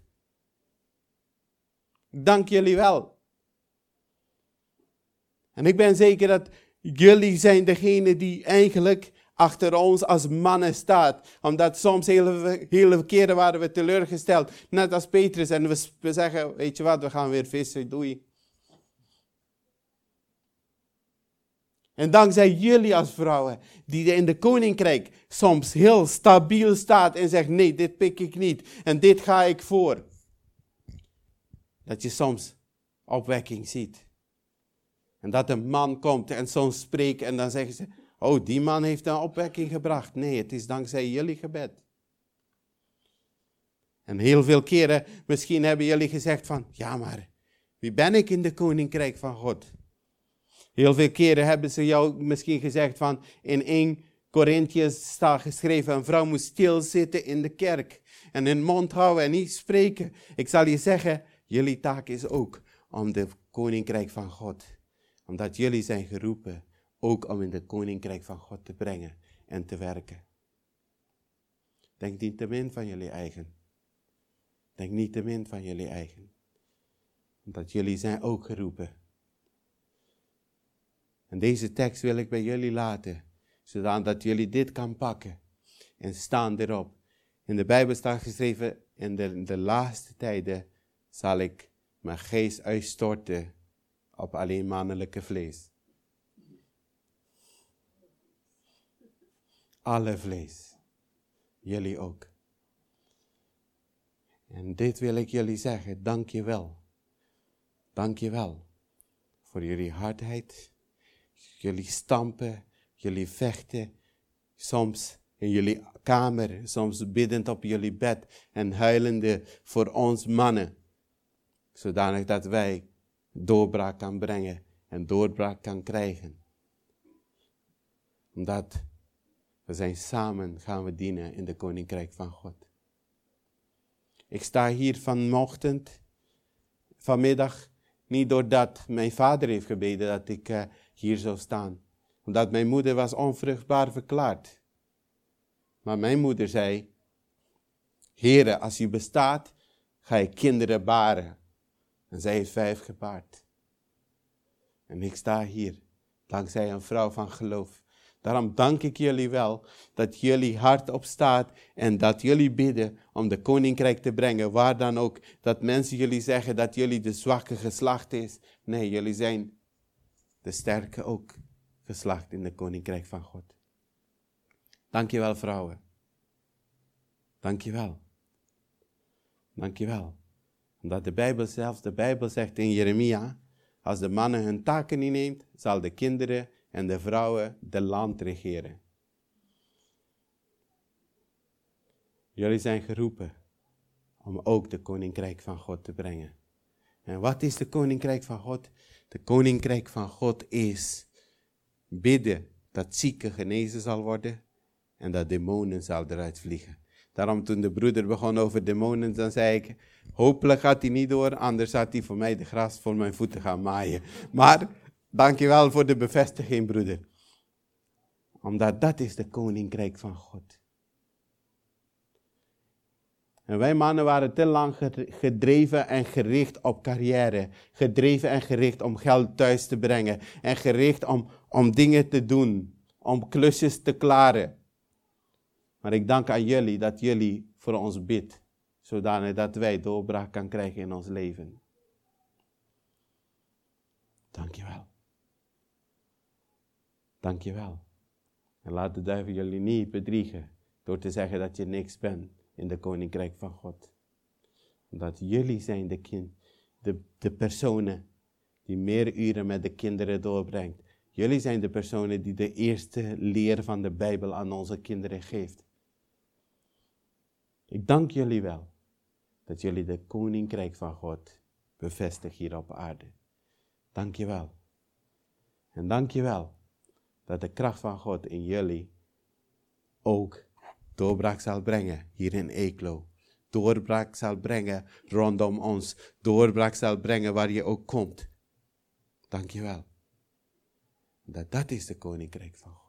Dank jullie wel. En ik ben zeker dat jullie zijn degene die eigenlijk achter ons als mannen staat. Omdat soms hele, hele keren waren we teleurgesteld. Net als Petrus. En we, we zeggen, weet je wat, we gaan weer vissen, doei. En dankzij jullie als vrouwen, die in de koninkrijk soms heel stabiel staat en zegt, nee, dit pik ik niet en dit ga ik voor. Dat je soms opwekking ziet. En dat een man komt en soms spreekt en dan zeggen ze, oh, die man heeft een opwekking gebracht. Nee, het is dankzij jullie gebed. En heel veel keren, misschien hebben jullie gezegd van, ja maar, wie ben ik in de koninkrijk van God? Heel veel keren hebben ze jou misschien gezegd van, in 1 Corinthians staat geschreven, een vrouw moet stilzitten in de kerk en in mond houden en niet spreken. Ik zal je zeggen, jullie taak is ook om de koninkrijk van God, omdat jullie zijn geroepen ook om in de koninkrijk van God te brengen en te werken. Denk niet te min van jullie eigen. Denk niet te min van jullie eigen. Omdat jullie zijn ook geroepen. En deze tekst wil ik bij jullie laten, zodat jullie dit kan pakken en staan erop. In de Bijbel staat geschreven, in de, in de laatste tijden zal ik mijn geest uitstorten op alleen mannelijke vlees. Alle vlees. Jullie ook. En dit wil ik jullie zeggen. Dank je wel. Dank je wel voor jullie hardheid. Jullie stampen, jullie vechten. Soms in jullie kamer, soms biddend op jullie bed en huilende voor ons mannen. Zodanig dat wij doorbraak kan brengen en doorbraak kan krijgen. Omdat we zijn samen gaan we dienen in de Koninkrijk van God. Ik sta hier vanochtend, vanmiddag, niet doordat mijn vader heeft gebeden dat ik uh, hier zou staan. Omdat mijn moeder was onvruchtbaar verklaard. Maar mijn moeder zei, Heere, als u bestaat, ga je kinderen baren. En zij heeft vijf gebaard. En ik sta hier, dankzij een vrouw van geloof. Daarom dank ik jullie wel dat jullie hart opstaat en dat jullie bidden om de koninkrijk te brengen, waar dan ook. Dat mensen jullie zeggen dat jullie de zwakke geslacht is. Nee, jullie zijn de sterke ook geslacht in de koninkrijk van God. Dank je wel, vrouwen. Dank je wel. Dank je wel. Omdat de Bijbel zelfs, de Bijbel zegt in Jeremia, als de mannen hun taken niet neemt, zal de kinderen en de vrouwen de land regeren. Jullie zijn geroepen om ook de koninkrijk van God te brengen. En wat is de koninkrijk van God? De koninkrijk van God is bidden dat zieken genezen zal worden en dat demonen zal eruit vliegen. Daarom toen de broeder begon over demonen, dan zei ik, hopelijk gaat hij niet door, anders had hij voor mij de gras voor mijn voeten gaan maaien. Maar, dankjewel voor de bevestiging, broeder. Omdat dat is de koninkrijk van God. En wij mannen waren te lang gedreven en gericht op carrière. Gedreven en gericht om geld thuis te brengen. En gericht om, om dingen te doen. Om klusjes te klaren. Maar ik dank aan jullie dat jullie voor ons bidt. Zodanig dat wij doorbraak kan krijgen in ons leven. Dankjewel. Dankjewel. En laat de duivel jullie niet bedriegen door te zeggen dat je niks bent in de koninkrijk van God. Dat jullie zijn de, kind, de, de personen die meer uren met de kinderen doorbrengt. Jullie zijn de personen die de eerste leer van de Bijbel aan onze kinderen geeft. Ik dank jullie wel dat jullie de koninkrijk van God bevestigen hier op aarde. Dank je wel. En dank je wel dat de kracht van God in jullie ook doorbraak zal brengen hier in Eeklo. Doorbraak zal brengen rondom ons. Doorbraak zal brengen waar je ook komt. Dank je wel. Dat dat is de koninkrijk van God.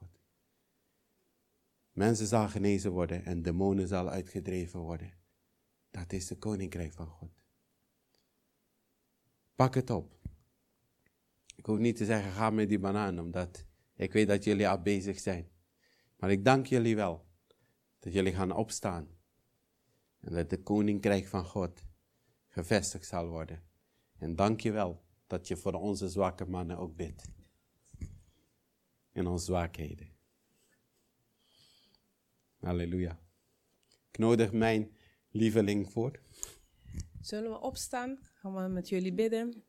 Mensen zal genezen worden en demonen zal uitgedreven worden. Dat is de koninkrijk van God. Pak het op. Ik hoef niet te zeggen, ga met die banaan, omdat ik weet dat jullie al bezig zijn. Maar ik dank jullie wel dat jullie gaan opstaan. En dat de koninkrijk van God gevestigd zal worden. En dank je wel dat je voor onze zwakke mannen ook bidt. In onze zwakheden. Halleluja. Nodig mijn lieveling voor. Zullen we opstaan? Gaan we met jullie bidden?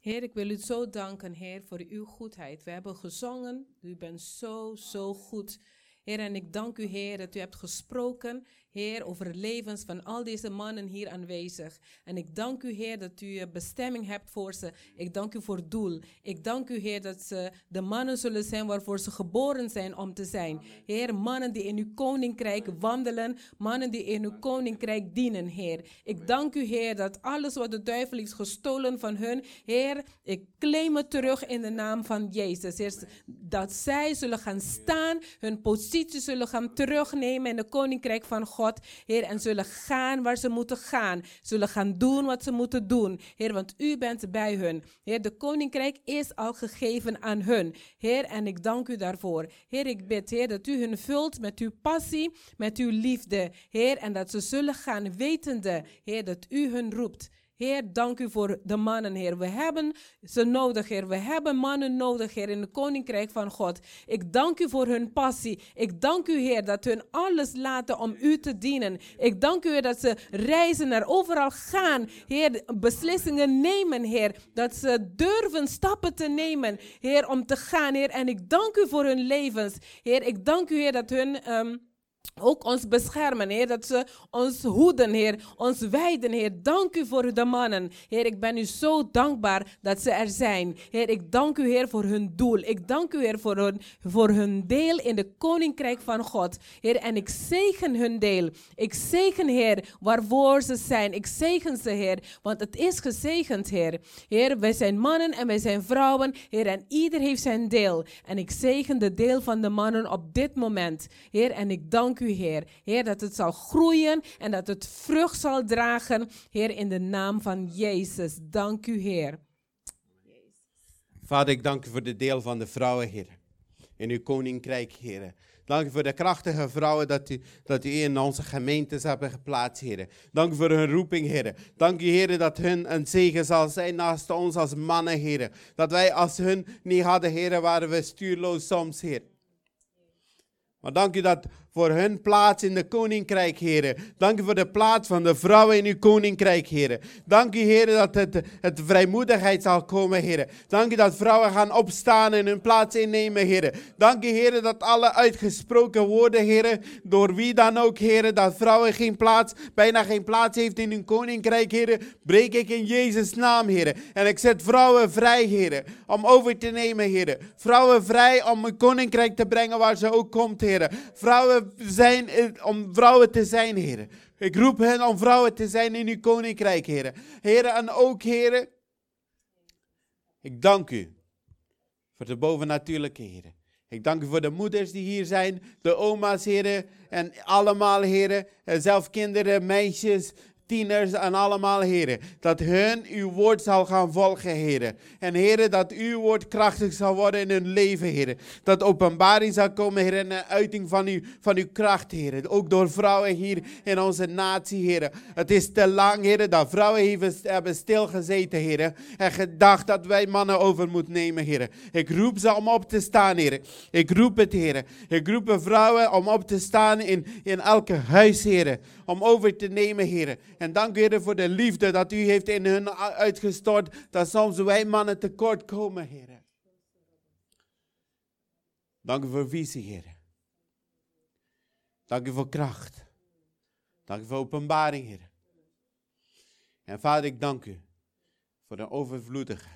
Heer, ik wil u zo danken, Heer, voor uw goedheid. We hebben gezongen, u bent zo, zo goed. Heer, en ik dank u, Heer, dat u hebt gesproken Heer, over het levens van al deze mannen hier aanwezig. En ik dank u, Heer, dat u bestemming hebt voor ze. Ik dank u voor het doel. Ik dank u, Heer, dat ze de mannen zullen zijn waarvoor ze geboren zijn om te zijn. Heer, mannen die in uw koninkrijk wandelen, mannen die in uw koninkrijk dienen, Heer. Ik dank u, Heer, dat alles wat de duivel is gestolen van hun, Heer, ik claim het terug in de naam van Jezus. Heer, dat zij zullen gaan staan, hun positie zullen gaan terugnemen in het koninkrijk van God. Heer, en zullen gaan waar ze moeten gaan. Zullen gaan doen wat ze moeten doen. Heer, want u bent bij hun. Heer, de koninkrijk is al gegeven aan hun. Heer, en ik dank u daarvoor. Heer, ik bid, Heer, dat u hun vult met uw passie, met uw liefde. Heer, en dat ze zullen gaan wetende, Heer, dat u hun roept. Heer, dank u voor de mannen, Heer. We hebben ze nodig, Heer. We hebben mannen nodig, Heer, in het koninkrijk van God. Ik dank u voor hun passie. Ik dank u, Heer, dat hun alles laten om u te dienen. Ik dank u, Heer, dat ze reizen naar overal gaan. Heer, beslissingen nemen, Heer. Dat ze durven stappen te nemen, Heer, om te gaan, Heer. En ik dank u voor hun levens. Heer, ik dank u, Heer, dat hun... Um, ook ons beschermen, Heer. Dat ze ons hoeden, Heer. Ons wijden, Heer. Dank u voor de mannen. Heer, ik ben u zo dankbaar dat ze er zijn. Heer, ik dank u, Heer, voor hun doel. Ik dank u, Heer, voor hun, voor hun deel in de koninkrijk van God. Heer, en ik zegen hun deel. Ik zegen, Heer, waarvoor ze zijn. Ik zegen ze, Heer, want het is gezegend, Heer. Heer, wij zijn mannen en wij zijn vrouwen, Heer, en ieder heeft zijn deel. En ik zegen de deel van de mannen op dit moment. Heer, en ik dank u, Heer. Heer, dat het zal groeien en dat het vrucht zal dragen. Heer, in de naam van Jezus. Dank u, Heer. Vader, ik dank u voor de deel van de vrouwen, Heer. In uw koninkrijk, Heer. Dank u voor de krachtige vrouwen dat u, dat u in onze gemeentes hebben geplaatst, Heer. Dank u voor hun roeping, Heer. Dank u, Heer, dat hun een zegen zal zijn naast ons als mannen, Heer. Dat wij als hun niet hadden, Heer, waren we stuurloos soms, Heer. Maar dank u dat voor hun plaats in de koninkrijk, heren. Dank u voor de plaats van de vrouwen in uw koninkrijk, heren. Dank u, heren, dat het, het vrijmoedigheid zal komen, heren. Dank u dat vrouwen gaan opstaan en hun plaats innemen, heren. Dank u, heren, dat alle uitgesproken woorden, heren, door wie dan ook, heren, dat vrouwen geen plaats, bijna geen plaats heeft in uw koninkrijk, heren, breek ik in Jezus' naam, heren. En ik zet vrouwen vrij, heren, om over te nemen, heren. Vrouwen vrij om een koninkrijk te brengen waar ze ook komt, heren. Vrouwen zijn eh, om vrouwen te zijn, heren. Ik roep hen om vrouwen te zijn in uw koninkrijk, heren. Heren, en ook, heren, ik dank u voor de bovennatuurlijke, heren. Ik dank u voor de moeders die hier zijn, de oma's, heren, en allemaal, heren, en zelf kinderen, meisjes, tieners en allemaal, heren. Dat hun uw woord zal gaan volgen, heren. En heren, dat uw woord krachtig zal worden in hun leven, heren. Dat openbaring zal komen, heren, en een uiting van, uw, van uw kracht, heren. Ook door vrouwen hier in onze natie, heren. Het is te lang, heren, dat vrouwen hebben stilgezeten, heren. En gedacht dat wij mannen over moeten nemen, heren. Ik roep ze om op te staan, heren. Ik roep het, heren. Ik roep vrouwen om op te staan in, in elke huis, heren. Om over te nemen, heren. En dank u, Heer, voor de liefde dat u heeft in hun uitgestort. Dat soms wij mannen tekort komen, Heer. Dank u voor visie, Heer. Dank u voor kracht. Dank u voor openbaring, Heer. En Vader, ik dank u voor de overvloedige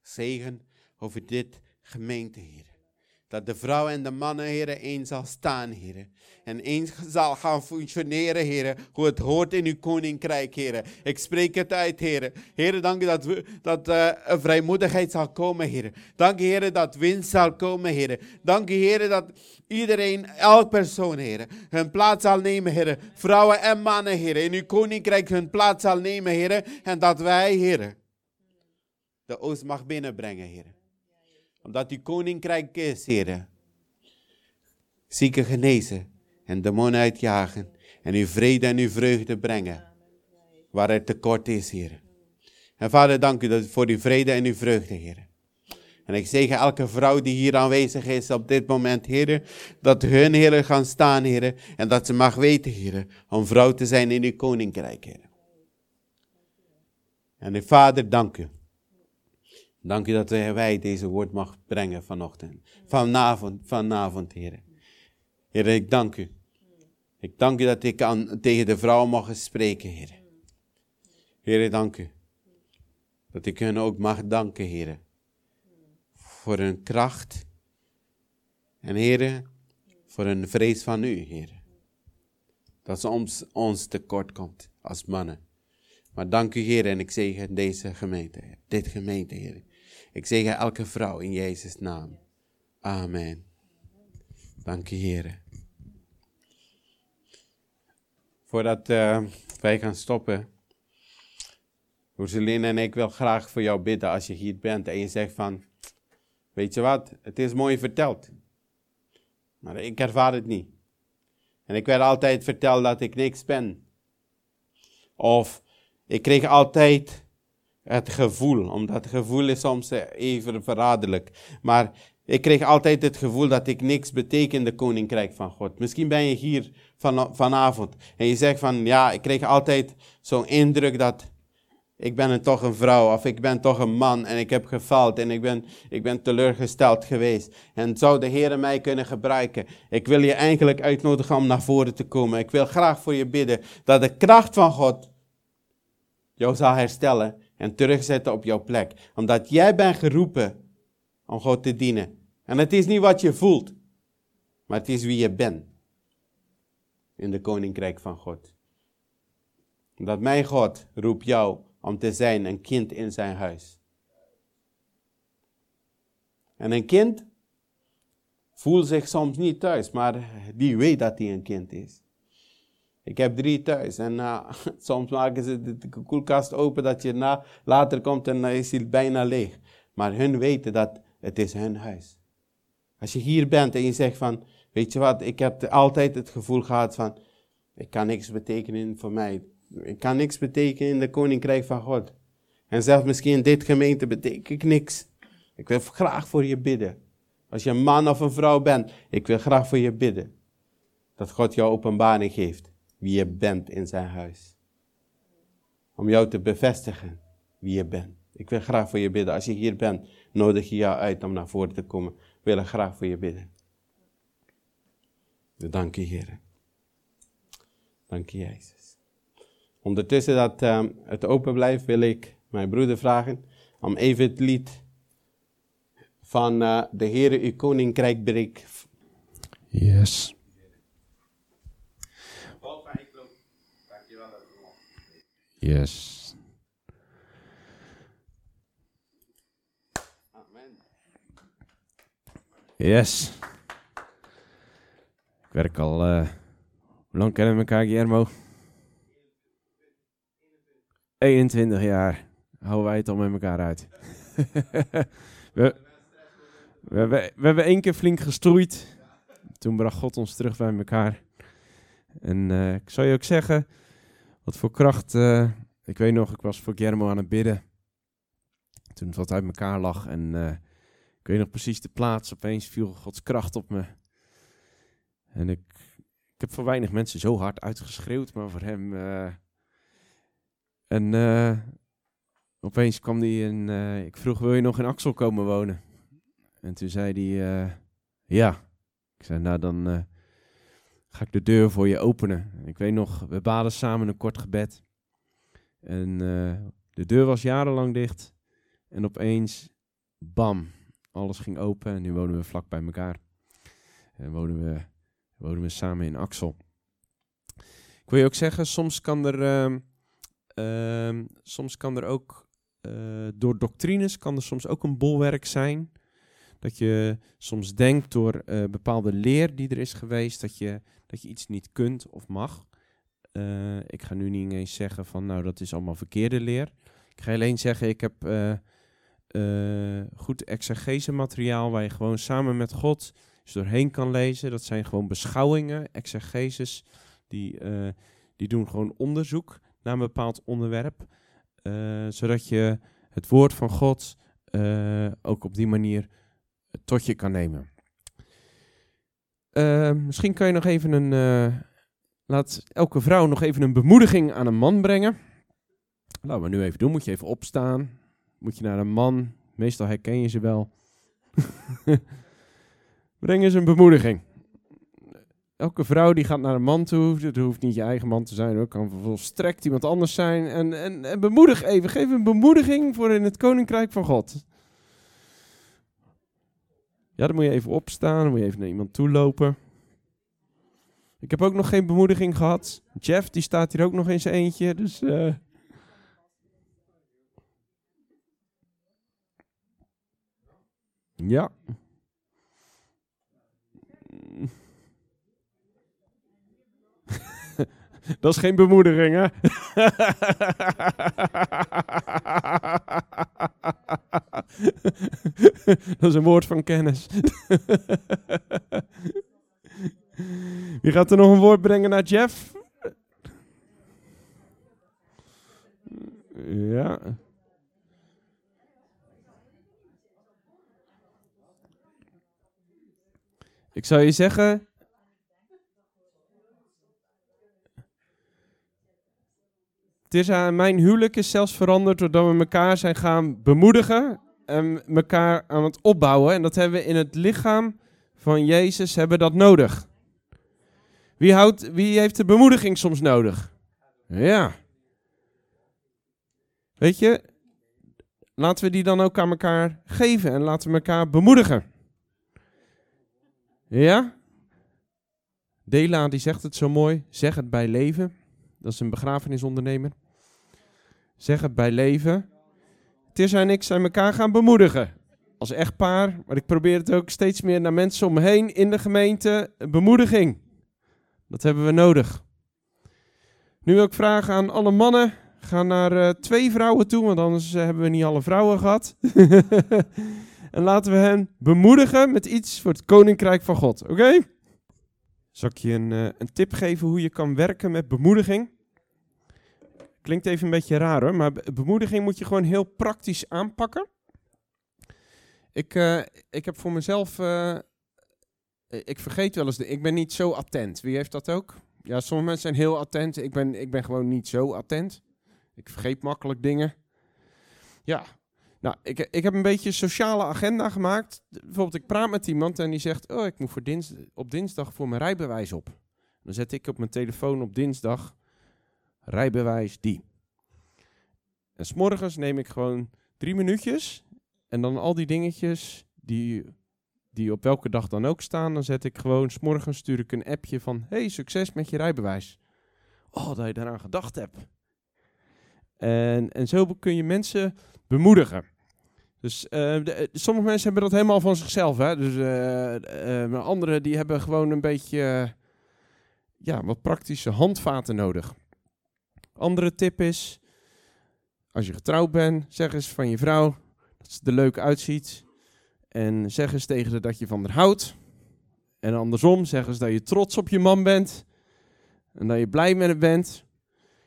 zegen over dit gemeente, Heer. Dat de vrouwen en de mannen, heren, één zal staan, heren. En één zal gaan functioneren, heren. Hoe het hoort in uw koninkrijk, heren. Ik spreek het uit, heren. Heren, dank u dat, we, dat een vrijmoedigheid zal komen, heren. Dank u, heren, dat winst zal komen, heren. Dank u, heren, dat iedereen, elk persoon, heren, hun plaats zal nemen, heren. Vrouwen en mannen, heren. In uw koninkrijk hun plaats zal nemen, heren. En dat wij, heren, de oost mag binnenbrengen, heren omdat uw koninkrijk is, heren. Zieken genezen en demonen uitjagen. En uw vrede en uw vreugde brengen. Waar er tekort is, heren. En vader, dank u voor uw vrede en uw vreugde, heren. En ik zeg elke vrouw die hier aanwezig is op dit moment, heren, dat hun heren gaan staan, heren. En dat ze mag weten, heren, om vrouw te zijn in uw koninkrijk, heren. En de vader, dank u. Dank u dat wij deze woord mag brengen vanochtend. Vanavond, vanavond, Heer. Heer, ik dank u. Ik dank u dat ik aan, tegen de vrouw mag spreken, Heer. Heer, dank u. Dat ik hen ook mag danken, Heer. Voor hun kracht. En Heer, voor hun vrees van u, Heer. Dat soms ons tekort komt als mannen. Maar dank u, Heer, en ik zegen deze gemeente, dit gemeente, Heer. Ik zeg elke vrouw in Jezus' naam. Amen. Dank je, Heer. Voordat uh, wij gaan stoppen, Roseline en ik wil graag voor jou bidden als je hier bent en je zegt van, weet je wat, het is mooi verteld, maar ik ervaar het niet. En ik werd altijd verteld dat ik niks ben. Of ik kreeg altijd het gevoel, omdat het gevoel is soms eh, even verraderlijk. Maar ik kreeg altijd het gevoel dat ik niks beteken in de koninkrijk van God. Misschien ben je hier van, vanavond en je zegt van ja, ik kreeg altijd zo'n indruk dat ik ben een, toch een vrouw of ik ben toch een man en ik heb gefaald en ik ben, ik ben teleurgesteld geweest. En zou de Heer mij kunnen gebruiken? Ik wil je eigenlijk uitnodigen om naar voren te komen. Ik wil graag voor je bidden dat de kracht van God jou zal herstellen en terugzetten op jouw plek. Omdat jij bent geroepen om God te dienen. En het is niet wat je voelt, maar het is wie je bent in de koninkrijk van God. Dat mijn God roept jou om te zijn een kind in zijn huis. En een kind voelt zich soms niet thuis, maar die weet dat hij een kind is. Ik heb drie thuis en uh, soms maken ze de, koelkast open dat je na, later komt en dan is hij bijna leeg. Maar hun weten dat het is hun huis. Als je hier bent en je zegt van, weet je wat, ik heb altijd het gevoel gehad van, ik kan niks betekenen voor mij. Ik kan niks betekenen in de koninkrijk van God. En zelfs misschien in dit gemeente betekent ik niks. Ik wil graag voor je bidden. Als je een man of een vrouw bent, ik wil graag voor je bidden Dat God jou openbaring geeft wie je bent in zijn huis. Om jou te bevestigen wie je bent. Ik wil graag voor je bidden. Als je hier bent, nodig je jou uit om naar voren te komen. Ik wil graag voor je bidden. Dank je, Heer. Dank je, Jezus. Ondertussen dat uh, het open blijft, wil ik mijn broeder vragen om even het lied van uh, de Heere uw Koninkrijk breek. Yes. Yes. Amen. Yes. Ik werk al. Uh, hoe lang kennen we elkaar, Guillermo? 21 jaar. Houden wij het al met elkaar uit. we, we, hebben, we hebben één keer flink gestoeid. Toen bracht God ons terug bij elkaar. En uh, ik zal je ook zeggen, wat voor kracht. Uh, ik weet nog, ik was voor Guillermo aan het bidden. Toen het wat uit elkaar lag. En uh, ik weet nog precies de plaats. Opeens viel Gods kracht op me. En ik, ik heb voor weinig mensen zo hard uitgeschreeuwd, maar voor hem. Uh, en opeens kwam hij en ik vroeg: Wil je nog in Axel komen wonen? En toen zei hij: Ja. Ik zei: Nou, dan ga ik de deur voor je openen. Ik weet nog, we baden samen een kort gebed. En de deur was jarenlang dicht. En opeens, bam, alles ging open. En nu wonen we vlak bij elkaar. En wonen we wonen we samen in Axel. Ik wil je ook zeggen, soms kan er, uh, uh, soms kan er ook uh, door doctrines kan er soms ook een bolwerk zijn. Dat je soms denkt door uh, bepaalde leer die er is geweest, dat je, dat je iets niet kunt of mag. Uh, ik ga nu niet eens zeggen van nou dat is allemaal verkeerde leer. Ik ga alleen zeggen, ik heb goed exegese materiaal waar je gewoon samen met God dus doorheen kan lezen. Dat zijn gewoon beschouwingen, exegeses, die, die doen gewoon onderzoek naar een bepaald onderwerp. Zodat je het woord van God ook op die manier tot je kan nemen. misschien kan je nog even een. laat elke vrouw nog even een bemoediging aan een man brengen. Laten we nu even doen. Moet je even opstaan. Moet je naar een man. Meestal herken je ze wel. Breng eens een bemoediging. Elke vrouw die gaat naar een man toe, het hoeft niet je eigen man te zijn, ook kan volstrekt iemand anders zijn. En, en, en bemoedig even, geef een bemoediging voor in het koninkrijk van God. Ja, dan moet je even opstaan, dan moet je even naar iemand toe lopen. Ik heb ook nog geen bemoediging gehad. Jeff, die staat hier ook nog zijn eentje, dus... Uh... Ja. Dat is geen bemoediging, hè? Dat is een woord van kennis. Wie gaat er nog een woord brengen naar Jeff? Ja. Ik zou je zeggen, Mijn huwelijk is zelfs veranderd doordat we elkaar zijn gaan bemoedigen en elkaar aan het opbouwen. En dat hebben we in het lichaam van Jezus hebben dat nodig. Wie, houdt, wie heeft de bemoediging soms nodig? Ja. Weet je, laten we die dan ook aan elkaar geven en laten we elkaar bemoedigen. Ja? Dela die zegt het zo mooi, zeg het bij leven. Dat is een begrafenisondernemer. Zeg het bij leven. Tirza en ik zijn elkaar gaan bemoedigen. Als echtpaar. Maar ik probeer het ook steeds meer naar mensen om me heen in de gemeente. Bemoediging. Dat hebben we nodig. Nu wil ik vragen aan alle mannen. Ga naar uh, twee vrouwen toe, want anders uh, hebben we niet alle vrouwen gehad. en laten we hen bemoedigen met iets voor het koninkrijk van God. Oké? Okay? Zal ik je een, uh, een tip geven hoe je kan werken met bemoediging? Klinkt even een beetje raar hoor, maar bemoediging moet je gewoon heel praktisch aanpakken. Ik, uh, ik heb voor mezelf eh, ik vergeet wel eens, de, ik ben niet zo attent. Wie heeft dat ook? Ja, sommige mensen zijn heel attent. Ik ben, ik ben gewoon niet zo attent. Ik vergeet makkelijk dingen. Ja, nou, ik, ik heb een beetje een sociale agenda gemaakt. Bijvoorbeeld, ik praat met iemand en die zegt... Oh, ik moet voor dins, op dinsdag voor mijn rijbewijs op. Dan zet ik op mijn telefoon op dinsdag... Rijbewijs die. En s'morgens neem ik gewoon drie minuutjes... En dan al die dingetjes die, die op welke dag dan ook staan... Dan zet ik gewoon... S'morgens stuur ik een appje van... Hey, succes met je rijbewijs. Oh, dat je daaraan gedacht hebt. En, en zo kun je mensen bemoedigen. Dus eh, eh, sommige mensen hebben dat helemaal van zichzelf. Hè? Dus maar anderen die hebben gewoon een beetje ja, wat praktische handvaten nodig. Andere tip is, als je getrouwd bent, zeg eens van je vrouw dat ze er leuk uitziet. En zeg eens tegen haar dat je van haar houdt. En andersom, zeg eens dat je trots op je man bent. En dat je blij met hem bent.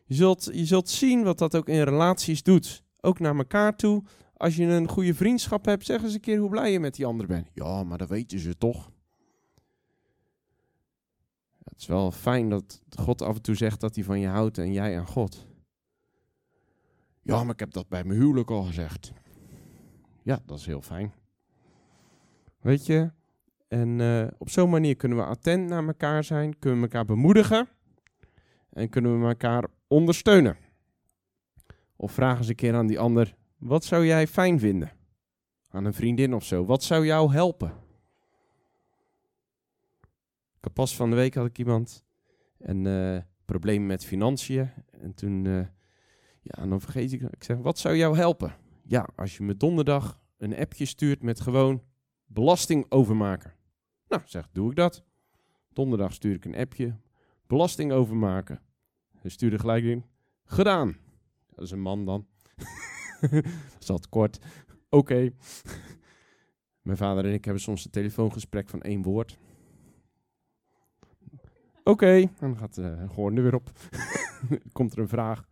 Je zult, je zult zien wat dat ook in relaties doet. Ook naar elkaar toe. Als je een goede vriendschap hebt, zeg eens een keer hoe blij je met die ander bent. Ja, maar dat weten ze toch. Het is wel fijn dat God af en toe zegt dat hij van je houdt en jij aan God. Ja, maar ik heb dat bij mijn huwelijk al gezegd. Ja, dat is heel fijn. Weet je? En uh, op zo'n manier kunnen we attent naar elkaar zijn, kunnen we elkaar bemoedigen en kunnen we elkaar ondersteunen. Of vraag eens een keer aan die ander: wat zou jij fijn vinden? Aan een vriendin of zo. Wat zou jou helpen? Pas van de week had ik iemand en uh, problemen met financiën. En toen, uh, ja, dan vergeet ik. Ik zeg: wat zou jou helpen? Ja, als je me donderdag een appje stuurt met gewoon belasting overmaken. Nou, zeg, doe ik dat. Donderdag stuur ik een appje, belasting overmaken. Hij stuurde gelijk in, gedaan. Dat is een man dan. altijd kort. Oké. Mijn vader en ik hebben soms een telefoongesprek van één woord. Oké, dan gaat uh, gewoon er weer op. Komt er een vraag.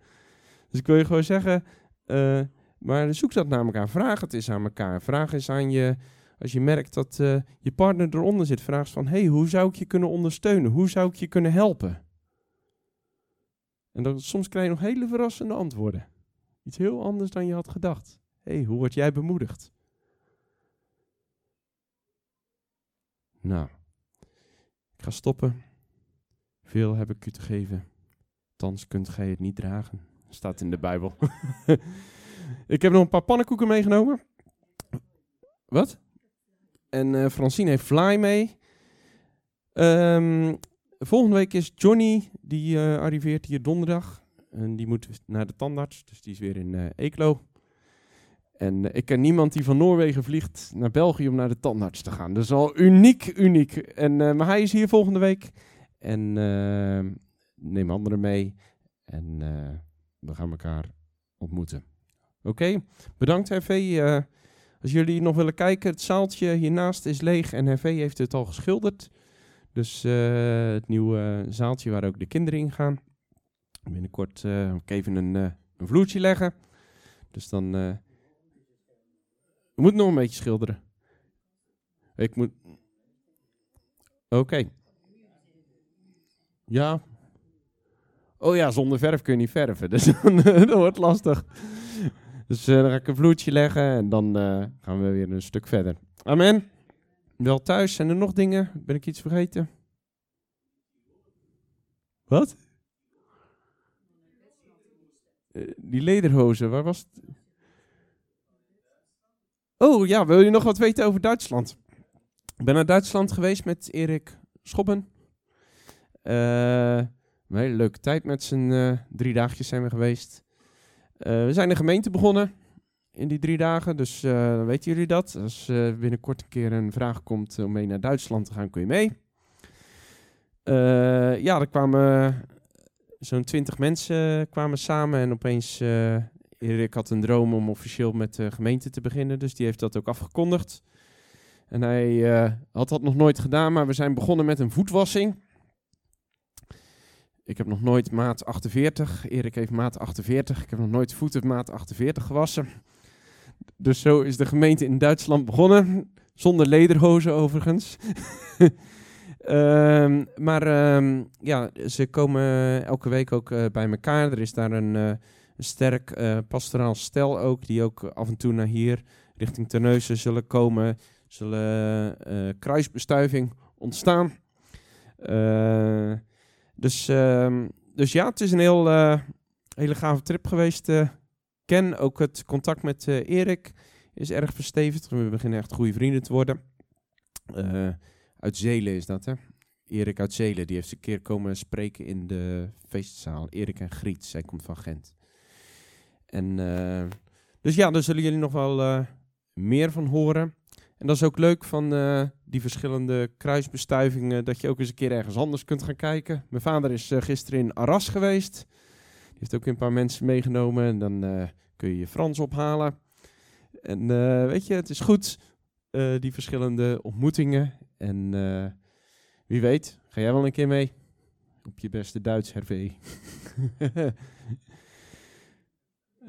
Dus ik wil je gewoon zeggen, uh, maar zoek dat naar elkaar. Vraag het eens aan elkaar. Vraag eens aan je, als je merkt dat uh, je partner eronder zit, vraag eens van, hey, hoe zou ik je kunnen ondersteunen? Hoe zou ik je kunnen helpen? En dan, soms krijg je nog hele verrassende antwoorden. Iets heel anders dan je had gedacht. Hey, hoe word jij bemoedigd? Nou, ik ga stoppen. Veel heb ik u te geven. Thans kunt gij het niet dragen. Staat in de Bijbel. ik heb nog een paar pannenkoeken meegenomen. Wat? En uh, Francine heeft fly mee. Um, volgende week is Johnny, die uh, arriveert hier donderdag. En die moet naar de tandarts, dus die is weer in uh, Eeklo. En ik ken niemand die van Noorwegen vliegt naar België om naar de tandarts te gaan. Dat is al uniek, uniek. En, maar hij is hier volgende week. En neem anderen mee. En we gaan elkaar ontmoeten. Oké, bedankt HV. als jullie nog willen kijken, het zaaltje hiernaast is leeg en HV heeft het al geschilderd. Dus uh, het nieuwe zaaltje waar ook de kinderen in gaan. Binnenkort uh, ik even een, uh, een vloertje leggen. Dus dan. we moeten nog een beetje schilderen. Ik moet. Oké. Ja. Oh ja, zonder verf kun je niet verven. Dus dan, dat wordt lastig. Dus dan ga ik een vloertje leggen en dan gaan we weer een stuk verder. Amen. Wel thuis, zijn er nog dingen? Ben ik iets vergeten? Wat? Die lederhozen, waar was het? Oh ja, wil je nog wat weten over Duitsland? Ik ben naar Duitsland geweest met Erik Schobben. Uh, een hele leuke tijd met z'n uh, drie dagjes zijn we geweest. we zijn de gemeente begonnen in die drie dagen. Dus uh, weten jullie dat. Als binnenkort een keer een vraag komt om mee naar Duitsland te gaan, kun je mee. Ja, er kwamen zo'n twintig mensen kwamen samen en opeens... Erik had een droom om officieel met de gemeente te beginnen, dus die heeft dat ook afgekondigd. En hij had dat nog nooit gedaan, maar we zijn begonnen met een voetwassing. Ik heb nog nooit maat 48. Erik heeft maat 48. Ik heb nog nooit voeten maat 48 gewassen. Dus zo is de gemeente in Duitsland begonnen. Zonder lederhozen overigens. Ehm, maar ehm, ja, ze komen elke week ook eh, bij elkaar. Er is daar een, eh, sterk eh, pastoraal stel ook, die ook af en toe naar hier richting Terneuzen zullen komen. Zullen kruisbestuiving ontstaan. Eh, dus, ehm, dus ja, het is een heel, eh, hele gave trip geweest. eh. ken ook het contact met eh, Erik is erg verstevigd. We beginnen echt goede vrienden te worden. Uit Zelen is dat, hè? Erik uit Zelen, die heeft een keer komen spreken in de feestzaal. Erik en Griet, zij komt van Gent. En dus ja, daar zullen jullie nog wel meer van horen. En dat is ook leuk van eh, die verschillende kruisbestuivingen, dat je ook eens een keer ergens anders kunt gaan kijken. Mijn vader is eh, gisteren in Arras geweest. Die heeft ook een paar mensen meegenomen en dan eh, kun je je Frans ophalen. En weet je, het is goed, die verschillende ontmoetingen. En wie weet, ga jij wel een keer mee? Op je beste Duits, hervé.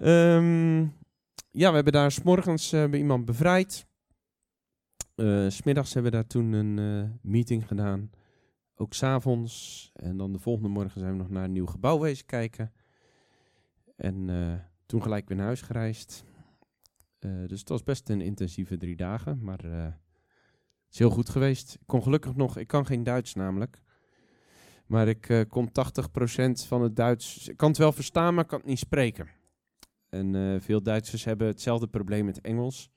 Ehm, ja, we hebben daar s'morgens uh, bij iemand bevrijd. Uh, smiddags hebben we daar toen een uh, meeting gedaan. Ook s'avonds. En dan de volgende morgen zijn we nog naar een nieuw gebouw wezen kijken. En uh, toen gelijk weer naar huis gereisd. Dus het was best een intensieve drie dagen. Maar het is heel goed geweest. Ik kon gelukkig nog, ik kan geen Duits namelijk. Maar ik kon 80% van het Duits. Ik kan het wel verstaan, maar ik kan het niet spreken. En veel Duitsers hebben hetzelfde probleem met Engels.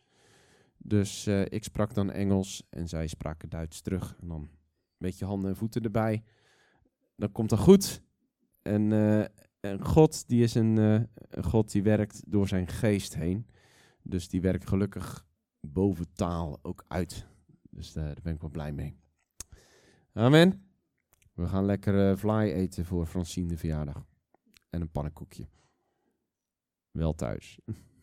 Dus uh, ik sprak dan Engels en zij spraken Duits terug. En dan een beetje handen en voeten erbij. Dan komt dat goed. En, uh, en God, die is een, uh, een, God die werkt door zijn geest heen. Dus die werkt gelukkig boven taal ook uit. Dus daar ben ik wel blij mee. Amen. We gaan lekker fly eten voor Francine de verjaardag. En een pannenkoekje. Wel thuis.